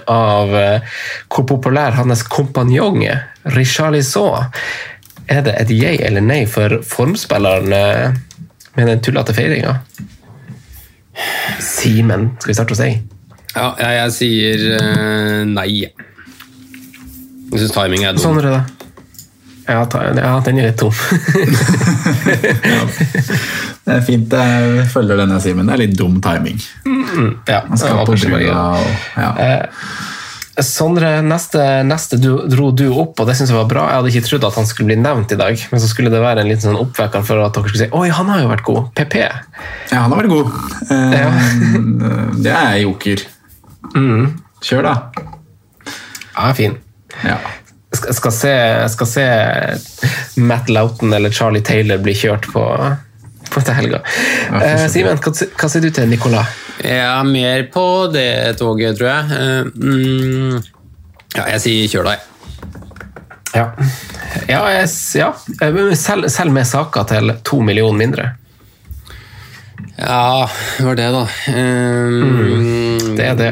Eh, hvor populær hans kompanjong er. Richarlison. Er det et jeg eller nei for formspilleren eh, med den tullete feiringa? Simen, skal vi starte hos deg? Ja, jeg, jeg sier eh, nei. Jeg syns timing er dum. Sånn er det. Ja, ta, ja, den er litt tom. Det er fint. Jeg følger denne, Simen. Det er litt dum timing. ja, Man skal var på brua og ja. Eh, Sondre, neste, neste du, dro du opp, og det synes jeg var bra. Jeg hadde ikke trodd at han skulle bli nevnt i dag, men så skulle det være en liten sånn oppvekker for at dere skulle si oi, han har jo vært god. PP. Ja, han har vært god. Eh, Det er joker. Kjør, da. Ja, fin. Ja. Skal, skal, se, skal se Matt Loughton eller Charlie Taylor bli kjørt på, på til helga. Uh, Simen, hva, hva sier du til Nicolas? Jeg er mer på det toget, tror jeg. Eh, mm, ja, jeg sier kjør deg. Ja. Ja, jeg, ja. Eh, Selv, selv med saker til to millioner mindre. Ja, det var det, da. Eh, Det er det.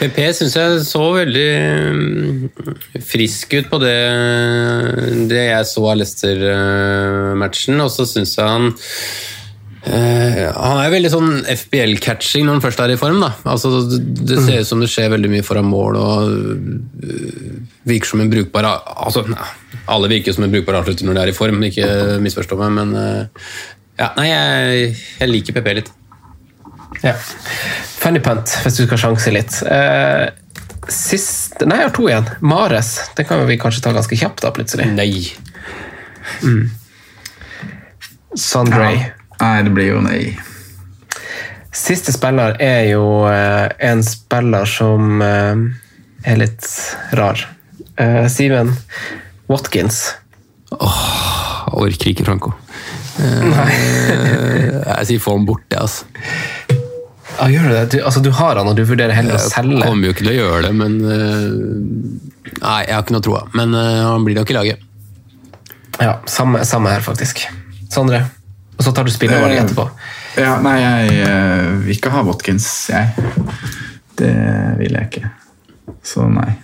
PP syns jeg så veldig mm, frisk ut på det, det jeg så av Leicester-matchen, og så syns jeg han eh, han er veldig sånn FBL-catching når han først er i form. da. Altså, det, ser ut som det skjer veldig mye foran mål og øh, virker som en brukbar altså, nei, Alle virker som en brukbar avslutter når de er i form, ikke misforstå meg, men øh, ja, nei, jeg, jeg liker PP litt. Ja. Funny punt, hvis du skal sjanse litt. Eh, sist Nei, jeg har to igjen. Mares. Den kan vi kanskje ta ganske kjapt, da, plutselig. Nei. Sondre. Nei, det blir jo nei. Siste spiller er jo eh, en spiller som eh, er litt rar. Uh, Simen Watkins. Jeg orker ikke Franco. Nei. jeg sier få ham bort, det, altså. Ja, gjør du det? Du, altså, du har han, og du vurderer heller å selge? Jeg kommer jo ikke til å gjøre det, men eh, Nei, jeg har ikke noe troa. Men eh, han blir nok i laget. Ja, samme, samme her, faktisk. Sondre? Og så tar du spillervalg Eh, etterpå. Ja, nei, jeg eh, vil ikke ha Watkins, jeg. Det vil jeg ikke. Så nei.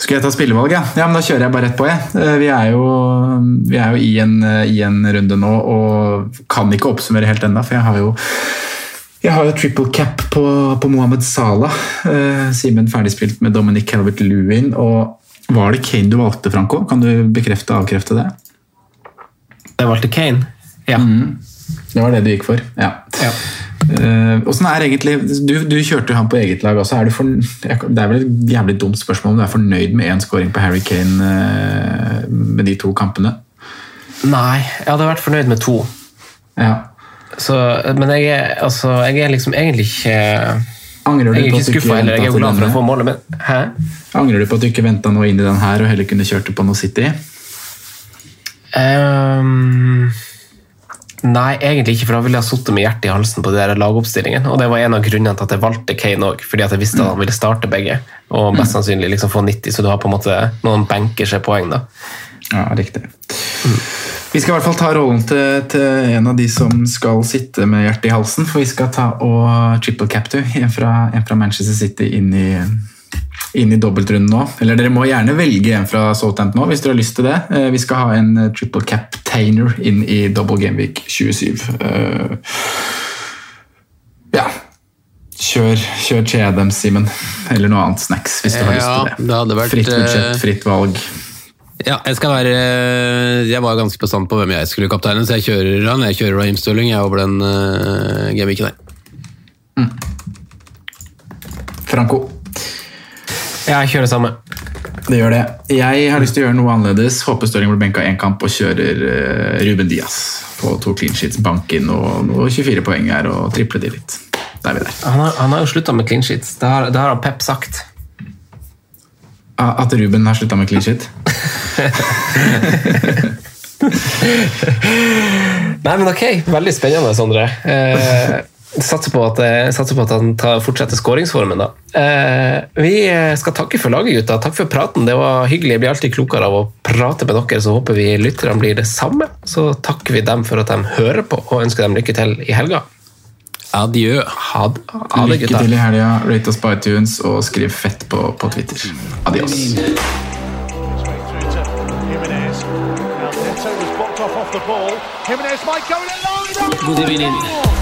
Skal jeg ta spillevalg, ja? ja men da kjører jeg bare rett på. Jeg. Eh, Vi er jo, vi er jo i, en, i en runde nå og kan ikke oppsummere helt ennå, for jeg har jo jeg har jo triple cap på, på Mohammed Salah. Eh, Simen ferdigspilt med Dominic Calvert-Lewin. Og var det Kane du valgte, Franco? Kan du bekrefte og avkrefte det? Jeg valgte Kane. Ja. Det var det du gikk for? Ja. ja. Uh, er egentlig du, du kjørte jo han på eget lag også. Er du for, det er vel et jævlig dumt spørsmål om du er fornøyd med én scoring på Harry Kane uh, med de to kampene? Nei, jeg hadde vært fornøyd med to. Ja. Så, men jeg er, altså, jeg er liksom egentlig ikke Angrer du Jeg er ikke skuffa heller. Jeg er glad for å få målet, men Hæ? Angrer du på at du ikke venta noe inn i den her og heller kunne kjørt det på noe City? Ehm, nei, egentlig ikke, for da ville jeg sittet med hjertet i halsen på de der lagoppstillingen. Og det var en av grunnene til at jeg valgte Kane òg, fordi at jeg visste at han ville starte begge. Og mest sannsynlig liksom få 90, så du har på en måte noen benker seg poeng, da. Ja, riktig. Vi skal i hvert fall ta rollen til, til en av de som skal sitte med hjertet i halsen, for vi skal ta og triple cap du, en fra, en fra Manchester City inn i, inn i dobbeltrunden nå. Eller dere må gjerne velge en fra Southampton nå, hvis dere har lyst til det. Eh, Vi skal ha en eh, triple cap-tainer inn i double gameweek 27. Eh, Ja. Kjør, kjør Chedem, Simen. Eller noe annet snacks, hvis du har lyst til det. det hadde vært, fritt budsjett, fritt valg. Ja, jeg skal være Jeg var ganske bestandig på hvem jeg skulle kapteine, så jeg kjører han. Jeg kjører Raheem Stirling jeg over den uh, gameweeken der. Franco. Jeg kjører samme. Det gjør det. Jeg har lyst til å gjøre noe annerledes. Håper Stirling blir benka én kamp og kjører eh, Ruben Diaz på to clean sheets, bank inn og, og 24 poeng her og triple de litt. Da er vi der. Han har, han har jo slutta med clean sheets. Det har, det har han Pep sagt. Ah, At Ruben har slutta med clean sheet? Nei, men ok. Veldig spennende, Sondre. Eh, satser, på at, eh, satser på at han tar, fortsetter skåringsformen, da. Eh, vi skal takke for laget, gutta. Takk for praten. Det var hyggelig. Jeg blir alltid klokere av å prate med dere, så håper vi lytterne blir det samme. Så takker vi dem for at de hører på, og ønsker dem lykke til i helga. Adjø. Had, ha Lykke gutta. til i helga. Rate oss på iTunes og skriv fett på, på Twitter. Adios. Good Now